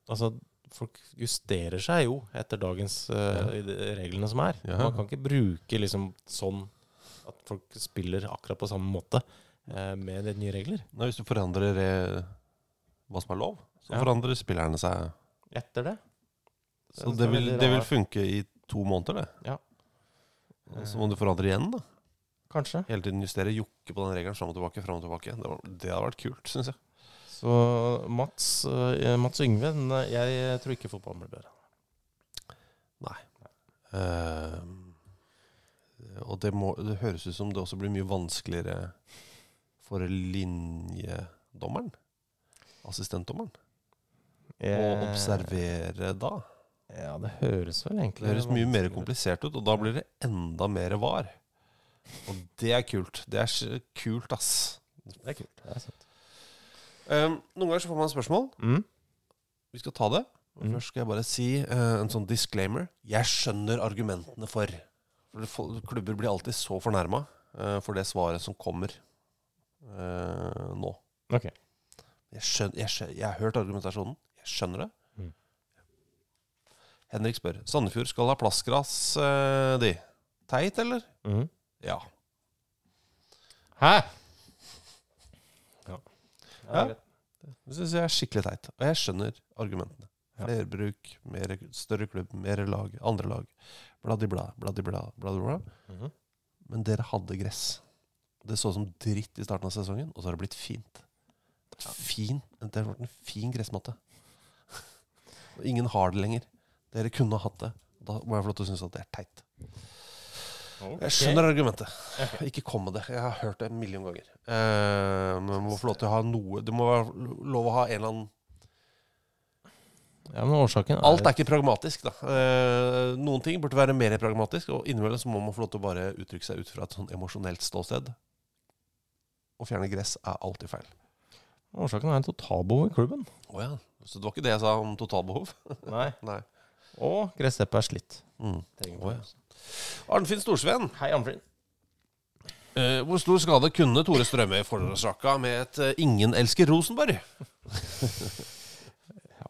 Altså, folk justerer seg jo etter dagens eh, ja. reglene som er. Ja. Man kan ikke bruke liksom sånn at folk spiller akkurat på samme måte eh, med de nye regler. Nei, hvis du forandrer eh, hva som er lov, så Ja. forandrer spillerne seg. Etter det. Så Det vil, det vil funke i to måneder, det. Ja. Så må du forandre igjen, da. Kanskje. Hele tiden justere, jokke på den regelen fram og tilbake. Frem og tilbake. Det, var, det hadde vært kult, syns jeg. Så Mats, eh, Mats Yngve, jeg tror ikke fotballen blir bedre. Nei. Uh, og det, må, det høres ut som det også blir mye vanskeligere for linjedommeren. Assistentdommeren. Å Eh, observere da. Ja, det høres vel egentlig Det høres mye mer komplisert ut, og da blir det enda mer var. Og det er kult. Det er kult, ass. Det er kult. Det er sant. Um, noen ganger så får man spørsmål. Mm. Vi skal ta det. Og Mm. Først skal jeg bare si uh, en sånn disclaimer. Jeg skjønner argumentene for. For Klubber blir alltid så fornærma uh, for det svaret som kommer uh, nå. Okay. Jeg, skjønner, jeg, skjønner, jeg har hørt argumentasjonen. Jeg skjønner det. Henrik spør Sandefjord skal ha plastgras, eh, de. Teit, eller? Mhm. Ja. Hæ? Ja. Ja. Det syns jeg er skikkelig teit. Og jeg skjønner argumentene. Ja. Flerbruk, mer, større klubb, mer lag, andre lag. Bladibla, bladibla, bladibla. Mhm. Men dere hadde gress. Det så ut som dritt i starten av sesongen, og så har det blitt fint. Fin, det har vært en fin gressmatte. Og <laughs> ingen har det lenger. Dere kunne ha hatt det. Da må jeg få lov til å synes at det er teit. Jeg skjønner argumentet. Ikke kom med det. Jeg har hørt det en million ganger. Eh, men må få lov til å ha noe Det må være lov å ha en eller annen Ja, men årsaken er... Alt er ikke pragmatisk, da. Eh, noen ting burde være mer pragmatisk, og innimellom så må man få lov til å bare uttrykke seg ut fra et sånn emosjonelt ståsted. Å fjerne gress er alltid feil. Årsaken er en totalbehov i klubben. Å ja. Så det var ikke det jeg sa om totalbehov? Nei. <laughs> Nei. Og gressteppet er slitt. Mm. Oh, ja. Arnfinn Storsveen. Hei, Arnfinn. Eh, hvor stor skade kunne Tore Strømøy forårsaka med et eh, Ingen elsker Rosenborg? <laughs>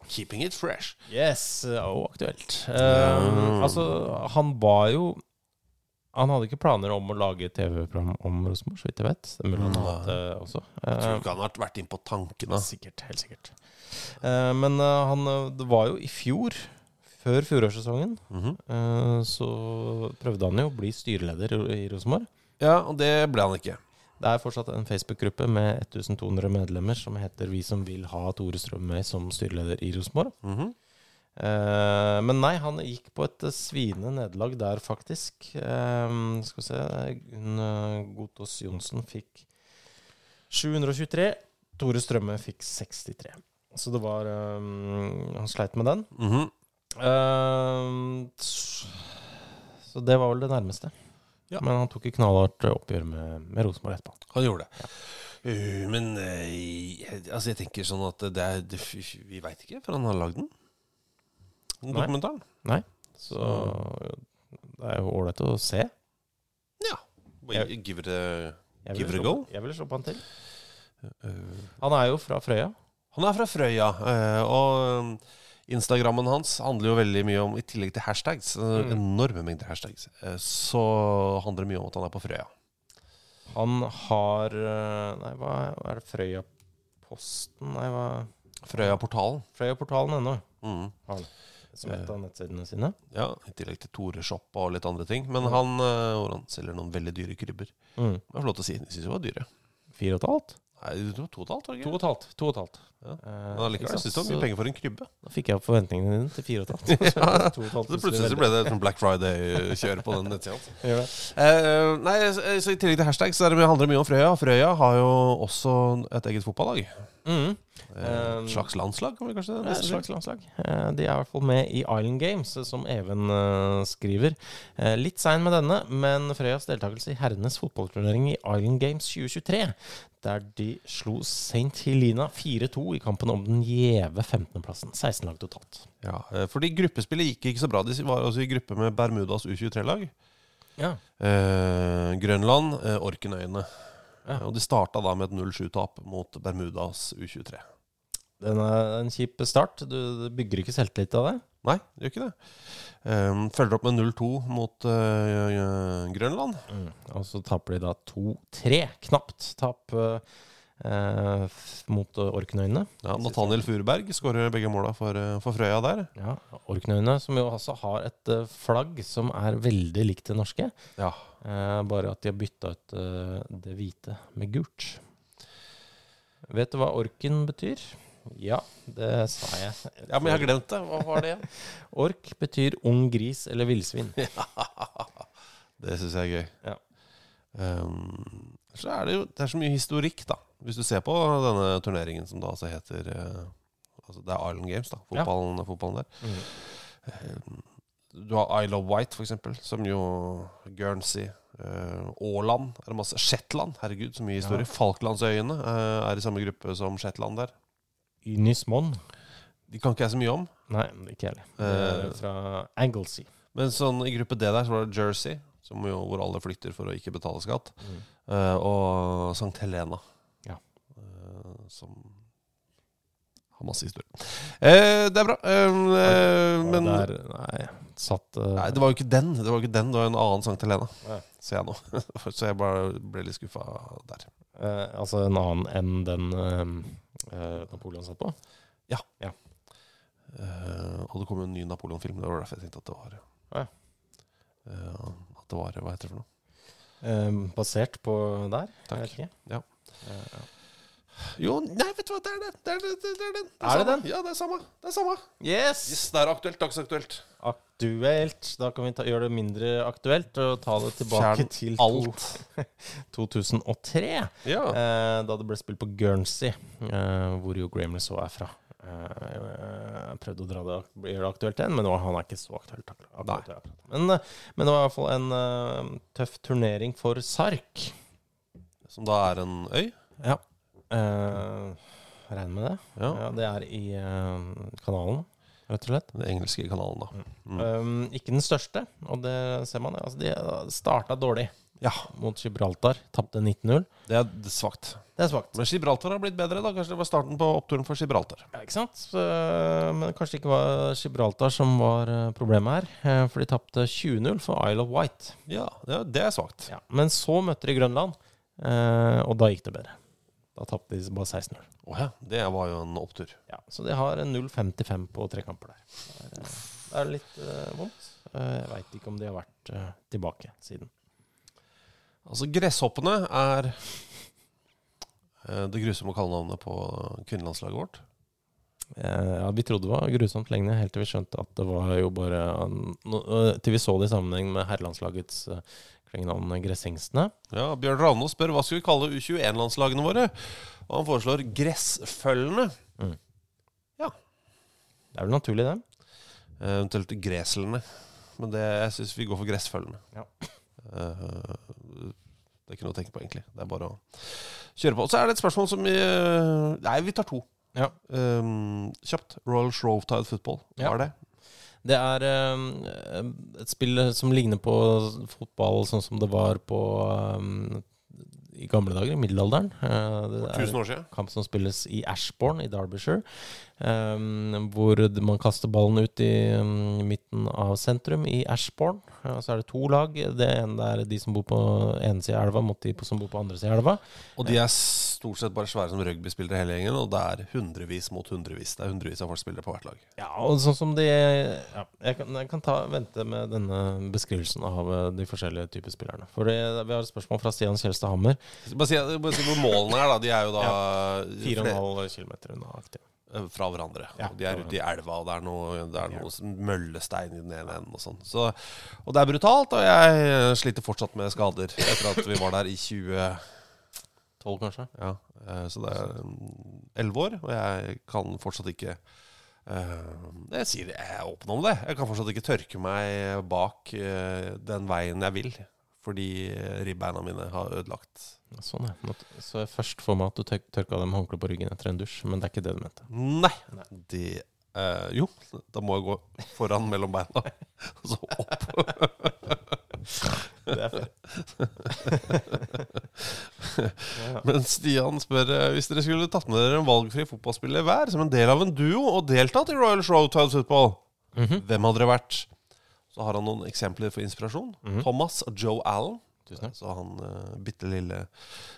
Keeping it fresh. Yes, og aktuelt. Eh, altså, han var jo Han hadde ikke planer om å lage TV-program om Rosenborg, så vidt jeg vet. Det er mulig han har hatt det også. Jeg tror Eh, ikke han har vært inn på tankene. Sikkert, helt sikkert. Eh, men eh, han eh, Det var jo i fjor, før fjorårssesongen, mm -hmm. uh, så prøvde han jo å bli styreleder i Rosenborg. Ja, og det ble han ikke. Det er fortsatt en Facebook-gruppe med 1200 medlemmer som heter Vi som vil ha Tore Strømøy som styreleder i Rosenborg. Mhm. Eh, men nei, han gikk på et sviende nederlag der, faktisk. Eh, skal vi se Gunn Gotaas Johnsen fikk 723. Tore Strømme fikk 63. Så det var Han sleit med den. Mhm. Eh, s- så det var vel det nærmeste. Ja. Men han tok et knallhardt oppgjør med, med Rosenborg etterpå. Han gjorde det. Uh, men uh, altså jeg tenker sånn at det er det, Vi veit ikke før han har lagd den. Den Nei. dokumentaren. Nei, så det er jo ålreit å se. Ja. Jeg- Give it a, give it a go. Jeg ville slå på han til. Uh, Han er jo fra Frøya. han er fra Frøya, eh, og Instagrammen hans handler jo veldig mye om I tillegg til hashtags, eh, Mm. enorme mengder hashtags, eh, så handler det mye om at han er på Frøya. Han har eh, Nei, hva er det? Frøyaposten? Nei, hva Frøyaportalen. Frøyaportalen ennå, Mm. han. Som et av nettsidene sine. Ja, I tillegg til Tore Shop og litt andre ting. Men han, eh, han selger noen veldig dyre krybber. Mm. Det er flott å si De syns jo var dyre. Fire og et halvt? Nei, to og et halvt, var det To og et halvt. To og et halvt. Ja. Eh, Men allikevel, jeg syns det var mye penger for en krybbe. Da fikk jeg opp forventningene dine til fire og et halvt. <laughs> Ja, To og et halvt Så plutselig så ble det sånn Black Friday-kjør på den nettsida. <laughs> ja. det. Eh, nei, så, så I tillegg til hashtag så er det, handler det mye om Frøya. Frøya har jo også et eget fotballag. Mhm. Eh, slags landslag, kan vi kanskje Det et slags landslag. Eh, De er i hvert fall med i Island Games, eh, som Even eh, skriver. Eh, Litt sein med denne, men Frøyas deltakelse i herrenes fotballturnering i Island Games 2023, der de slo St. Helena 4-2 i kampen om den gjeve 15.-plassen. 16 lag totalt. Ja, eh, fordi gruppespillet gikk ikke så bra. De var også i gruppe med Bermudas U23-lag. Ja. Eh, Grønland, eh, Orknøyene. Ja. Og de starta da med et 0-7-tap mot Bermudas U23. Den er en kjip start. Du, bygger ikke selvtillit av det. Nei, det gjør ikke det. Um, følger opp med 0-2 mot uh, Grønland. Og så taper de da 2-3. Knapt tap eh, mot eh, Orknøyene. Ja, Nathaniel Fureberg skårer begge måla for, for Frøya der. Ja, Orknøyene, som jo altså har et flagg som er veldig likt det norske. Ja. Eh, bare at de har bytta ut eh, det hvite med gult. Vet du hva orken betyr? Ja, det sa jeg. Ja, men jeg har glemt det. Hva var det igjen? <laughs> Ork betyr ung gris eller villsvin. <laughs> Det syns jeg er gøy. Ja. Um, så er det jo det er så mye historikk, da. Hvis du ser på denne turneringen som da altså heter uh, altså Det er Island Games, da. Ja. Fotballen, fotballen der. Mm. Um, du har Isle of White, eksempel, som jo Guernsey. Uh, Åland er det masse. Shetland, herregud, så mye historie. Ja. Falklandsøyene uh, er i samme gruppe som Shetland der. Ynismon. De kan ikke jeg så mye om. Nei, ikke jeg heller. Er Eh, fra Anglesey. Men sånn i gruppe D der så var det Jersey, som jo, hvor alle flykter for å ikke betale skatt. Mm. Eh, og St. Helena, Ja. eh, som har masse historie. Eh, det er bra. Eh, eh, men der, nei, satt uh, Nei, det var jo ikke den. Det var jo ikke den, det var en annen St. Helena, Ja. ser jeg nå. <laughs> så jeg bare ble litt skuffa der. eh, Altså en annen enn den eh, eh, Napoleon satt på? Ja. Ja. Eh, og det kom jo en ny Napoleon-film. Det var derfor jeg tenkte at det var Ja. eh, At det var Hva heter det for noe? Basert på der? Takk. Jeg vet ikke. Ja. Ja. Jo, nei, vet du hva, det er det. Det er, det, det, det er den. Er det den? Ja, det er samme. Det er samme. Yes! Yes, det er aktuelt. Dagsaktuelt. Aktuelt. Da kan vi ta, gjøre det mindre aktuelt og ta det tilbake Fjern til alt. <laughs> 2003. Ja. Eh, da det ble spilt på Guernsey, eh, hvor jo Graham så er fra. Eh, jeg prøvde å dra det, gjøre det aktuelt igjen, men nå, han er ikke så aktuelt. akkurat, akkurat. Men, eh, men det var i hvert fall en uh, tøff turnering for Sark. Som da er en øy? Ja. Uh, regner med det. Ja. Ja, det er i uh, kanalen, rett og slett. Den engelske kanalen, da. Mm. Um, ikke den største, og det ser man. Altså, de starta dårlig Ja. mot Gibraltar. Tapte 19-0. Det er svakt. Det er svakt. Men Gibraltar har blitt bedre, da. Kanskje det var starten på oppturen for Gibraltar. Ja, ikke sant? Så, men kanskje det ikke var Gibraltar som var eh, problemet her. eh, For de tapte 20-0 for Isle of Wight. Ja, ja det er svakt. Ja. Men så møtte de Grønland, eh, og da gikk det bedre. Da tapte de bare 16-0. Å ja. Det var jo en opptur. Ja, så de har 0-55 på tre kamper der. Det er, det er litt uh, vondt. Uh, jeg veit ikke om de har vært uh, tilbake siden. Altså, gresshoppene er det grusomme kallenavnet på kvinnelandslaget vårt. Eh, ja, Vi trodde det var grusomt lenge, helt til vi skjønte at det var jo bare no, eh, Til vi så det i sammenheng med herrelandslagets uh, klengenavn Gresshengstene. Ja, Bjørn Ravno spør hva skal vi kalle U21-landslagene våre. Og han foreslår Gressfølgene. Det er vel naturlig, det. Eh, Eventuelt Greslene. Men det, jeg syns vi går for Gressfølgene. Ja. Eh, det er ikke noe å tenke på, egentlig. Det er bare å kjøre på. Og så er det et spørsmål som vi eh, Nei, vi tar to. Ja. Um, kjapt. Royal Shrovetide Football. Hva Ja. er det? Det er um, et spill som ligner på fotball sånn som det var på um, i gamle dager, i middelalderen. Eh, det er 1000 år siden? Kamp som spilles i Ashbourne i Derbyshire. Eh, hvor man kaster ballen ut i um, midten av sentrum i Ashbourne. Eh, så er det to lag. Det ene er de som bor på ene sida av elva, mot de som bor på andre sida av elva. Og de er stort sett bare svære som rugbyspillere hele gjengen, og det er hundrevis mot hundrevis. Det er hundrevis av spillere på hvert lag. Ja, og sånn som de ja, Jeg kan, jeg kan ta, vente med denne beskrivelsen av eh, de forskjellige typer spillerne. For det, vi har et spørsmål fra Stian Kjelstad Hammer. Bare si, bare si hvor målene er, da. De er jo da ja, 4,5 km unna aktiv. Eh, fra hverandre. Ja, de er ute i elva, og det er noe, det er noe møllestein i den ene enden. Og sånn så, Og det er brutalt, og jeg eh, sliter fortsatt med skader etter at vi var der i 2012, kanskje? Ja, eh, så det er elleve år, og jeg kan fortsatt ikke eh, Jeg sier jeg er åpen om det. Jeg kan fortsatt ikke tørke meg bak den veien jeg vil, fordi ribbeina mine har ødelagt. Sånn, ja. Så jeg først for meg at du tør- tørka dem håndkle på ryggen etter en dusj, men det er ikke det du mente. Nei. Det eh, Jo, da må jeg gå foran mellom beina, <laughs> og så opp. Det er <laughs> Men Stian spør eh, hvis dere skulle tatt med dere en valgfri fotballspiller hver som en del av en duo og deltatt i Royal Shrovetide Football, Mhm. hvem hadde dere vært? Så har han noen eksempler for inspirasjon. Mhm. Thomas og Joe Allen. Tusen takk. Så han uh, bitte lille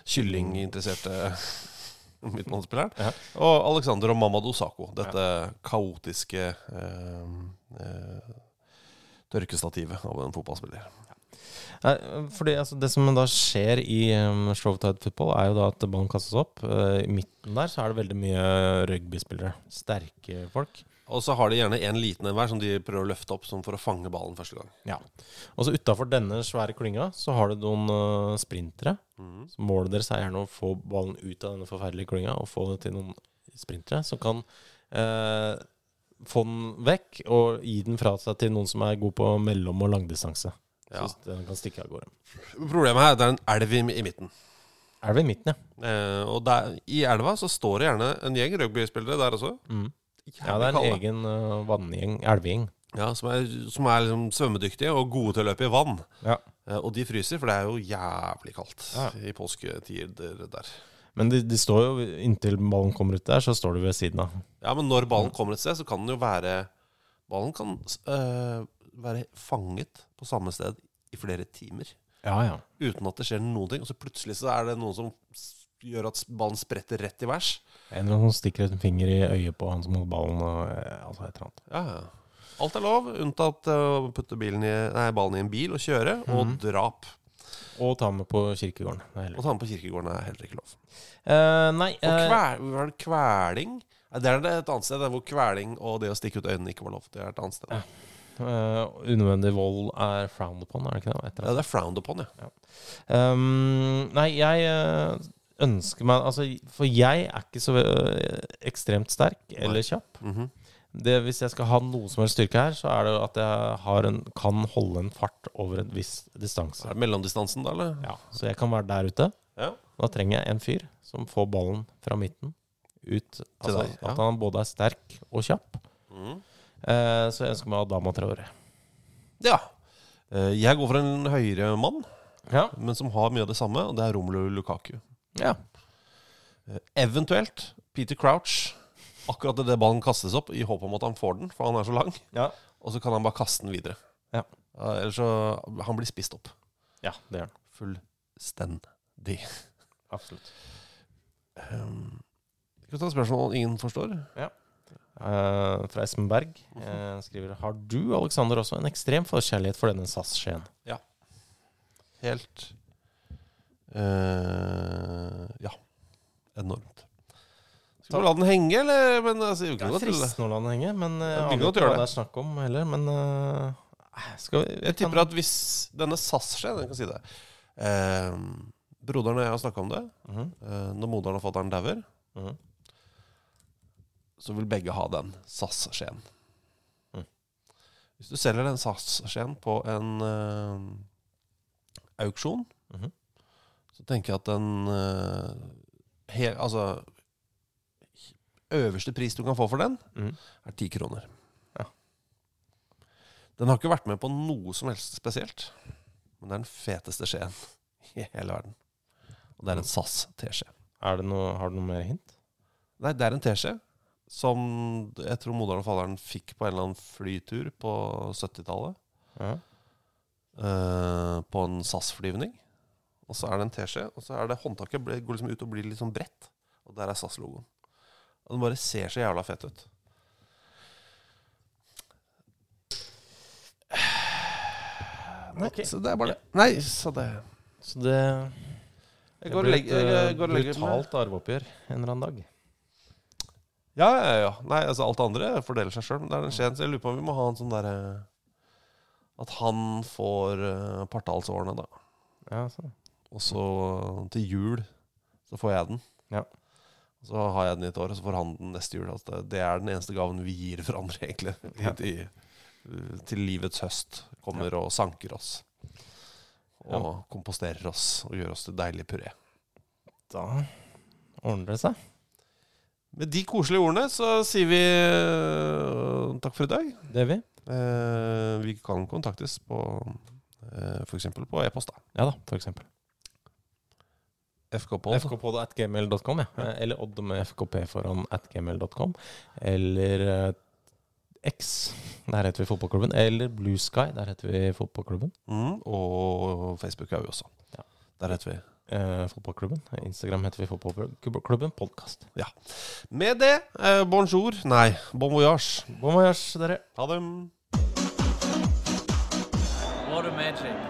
kyllinginteresserte <laughs> midtbanespilleren. Ja. Og Alexander og Mamadou Sako. Dette kaotiske eh, eh, tørkestativet av en fotballspiller. Nei, fordi altså, Det som da skjer i um, Shrovetide football, er jo da at ballen kastes opp. Uh, I midten der så er det veldig mye rugbyspillere. Sterke folk. Og så har de gjerne en liten en hver som de prøver å løfte opp som for å fange ballen første gang. Ja. Og så utafor denne svære klynga så har du noen uh, sprintere. Mm. Så målet deres er gjerne å få ballen ut av denne forferdelige klynga og få det til noen sprintere som kan uh, få den vekk og gi den fra seg til noen som er god på mellom- og langdistanse. Ja. Så den kan stikke av gårde. Problemet her er at det er en elv i, i midten. Elv i midten, ja. Eh, og der, i elva så står det gjerne en gjeng rugbyspillere der også. Mm. Ja, det er en egen uh, vanngjeng, elvegjeng. Ja, som er, som er liksom svømmedyktige og gode til å løpe i vann. Ja. Eh, og de fryser, for det er jo jævlig kaldt Ja. i påsketider der. Men de, de står jo inntil ballen kommer ut der, så står de ved siden av. Ja, men når ballen kommer et sted, så kan den jo være Ballen kan eh, være fanget på samme sted i flere timer. Ja, ja. Uten at det skjer noen ting. Og så plutselig så er det noen som s- gjør at ballen spretter rett i værs. En eller annen som stikker en finger i øyet på han som holder ballen, og eh, altså et eller annet. Ja, ja. Alt er lov, unntatt eh, å putte bilen i, nei, ballen i en bil og kjøre, og Mhm. drap. Og ta med på kirkegården. Og er ta med på kirkegården er heller ikke lov. Uh, nei Og kvel, var det kveling? Det er et annet sted, der hvor kveling og det å stikke ut øynene ikke var lov. Det er et annet sted. Ja, eh, Unødvendig vold er frowned upon, er det ikke det? Etter, annet. det er frowned upon, ja. Um, nei, jeg eh, ønsker meg Altså, for jeg er ikke så eh, ekstremt sterk eller kjapp. Mhm. det, hvis jeg skal ha noe som helst styrke her, så er det at jeg har en, kan holde en fart over en viss distanse. Er det mellomdistansen, da, eller? Ja, Så jeg kan være der ute. Ja. Da trenger jeg en fyr som får ballen fra midten ut. Altså, deg, ja. At han både er sterk og kjapp. Mm. Eh, så jeg ønsker meg Adama Traore. Ja. Eh, Jeg går for en høyere mann, Ja. men som har mye av det samme, og det er Romelu Lukaku. Ja. Eh, Eventuelt Peter Crouch. Akkurat idet ballen kastes opp, i håp om at han får den, for han er så lang. Ja. Og så kan han bare kaste den videre. Ja. Eh, Ellers så Han blir spist opp. ja, det gjør han. Fullstendig. Absolutt. Um, skal vi ta et spørsmål ingen forstår? Eh, fra Espen Berg eh, skriver Har du, Alexander, også en ekstrem forkjærlighet for denne SAS-skjeen? Helt eh, Ja. Enormt. Skal vi la den henge, eller? Men altså, Det er fristende å la den henge, men jeg eh, aner ikke hva det er snakk om heller. Men uh, vi, Jeg tipper at hvis denne SAS-skjeen Jeg kan si det. Eh, broderen og jeg har snakka om det. Mhm. Eh, når moderen og fatter'n dauer, Mhm. så vil begge ha den SAS-skjeen. Mhm. Hvis du selger den SAS-skjeen på en uh, auksjon, Mhm. Så tenker jeg at den eh, he, Altså Øverste pris du kan få for den, mm. er ti kroner. Ja. Den har ikke vært med på noe som helst spesielt. Men det er den feteste skjeen <laughs> i hele verden. Og det er en SAS teskje. er har du noe mer hint? Nei, det er en teskje som jeg tror moderen og faderen fikk på en eller annen flytur på 70-tallet. Ja. Uh, på en SAS-flyvning. Og så er det en teskje, og så er det håndtaket ble- går liksom ut og blir litt sånn bredt. Og der er SAS-logoen. Og den bare ser så jævla fet ut. Nei, okay. så det er bare det. Nei, så det Så det, Jeg går og blir legger, jeg eh, går og legger meg. brutalt arveoppgjør en eller annen dag. Ja, ja, ja. Nei, altså alt det andre fordeler seg sjøl. Men det er den skjeen, så jeg lurer på om vi må ha en sånn derre At han får uh, partallsårene, da. Ja, sånn. Og så til jul så får jeg den. Ja. Så har jeg den i et år, og så får han den neste jul. Altså, det er den eneste gaven vi gir hverandre, <laughs> egentlig. Ja. Til, til livets høst kommer og sanker oss. Og komposterer oss og gjør oss til deilig puré. Da ordner det seg. Med de koselige ordene så sier vi øh, takk for i dag. Det vi. Eh, vi kan kontaktes på eh, f.eks. på e-post. Ja da, for eksempel. FKpod. fkpod at gmail.com, ja. Eller Odd med fkp foran at gmail.com. Eller eh, X, der heter vi Fotballklubben. Eller Blue Sky, der heter vi Fotballklubben. Mm, og Facebook er vi også. Ja. Der heter vi. Eh, fotballklubben. Instagram heter vi Fotballklubben Podkast. Ja. Med det, eh, bonjour Nei, bon voyage. Bon voyage, dere. Ha det. What a magic.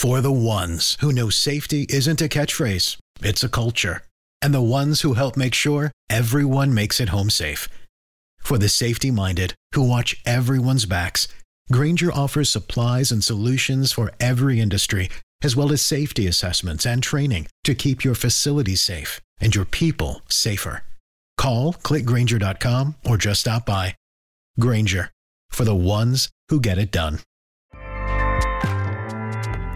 For the ones who know safety isn't a catchphrase, it's a culture. And the ones who help make sure everyone makes it home safe. For the safety minded who watch everyone's backs, Granger offers supplies and solutions for every industry, as well as safety assessments and training to keep your facilities safe and your people safer. Call clickgranger.com or just stop by. Granger for the ones who get it done.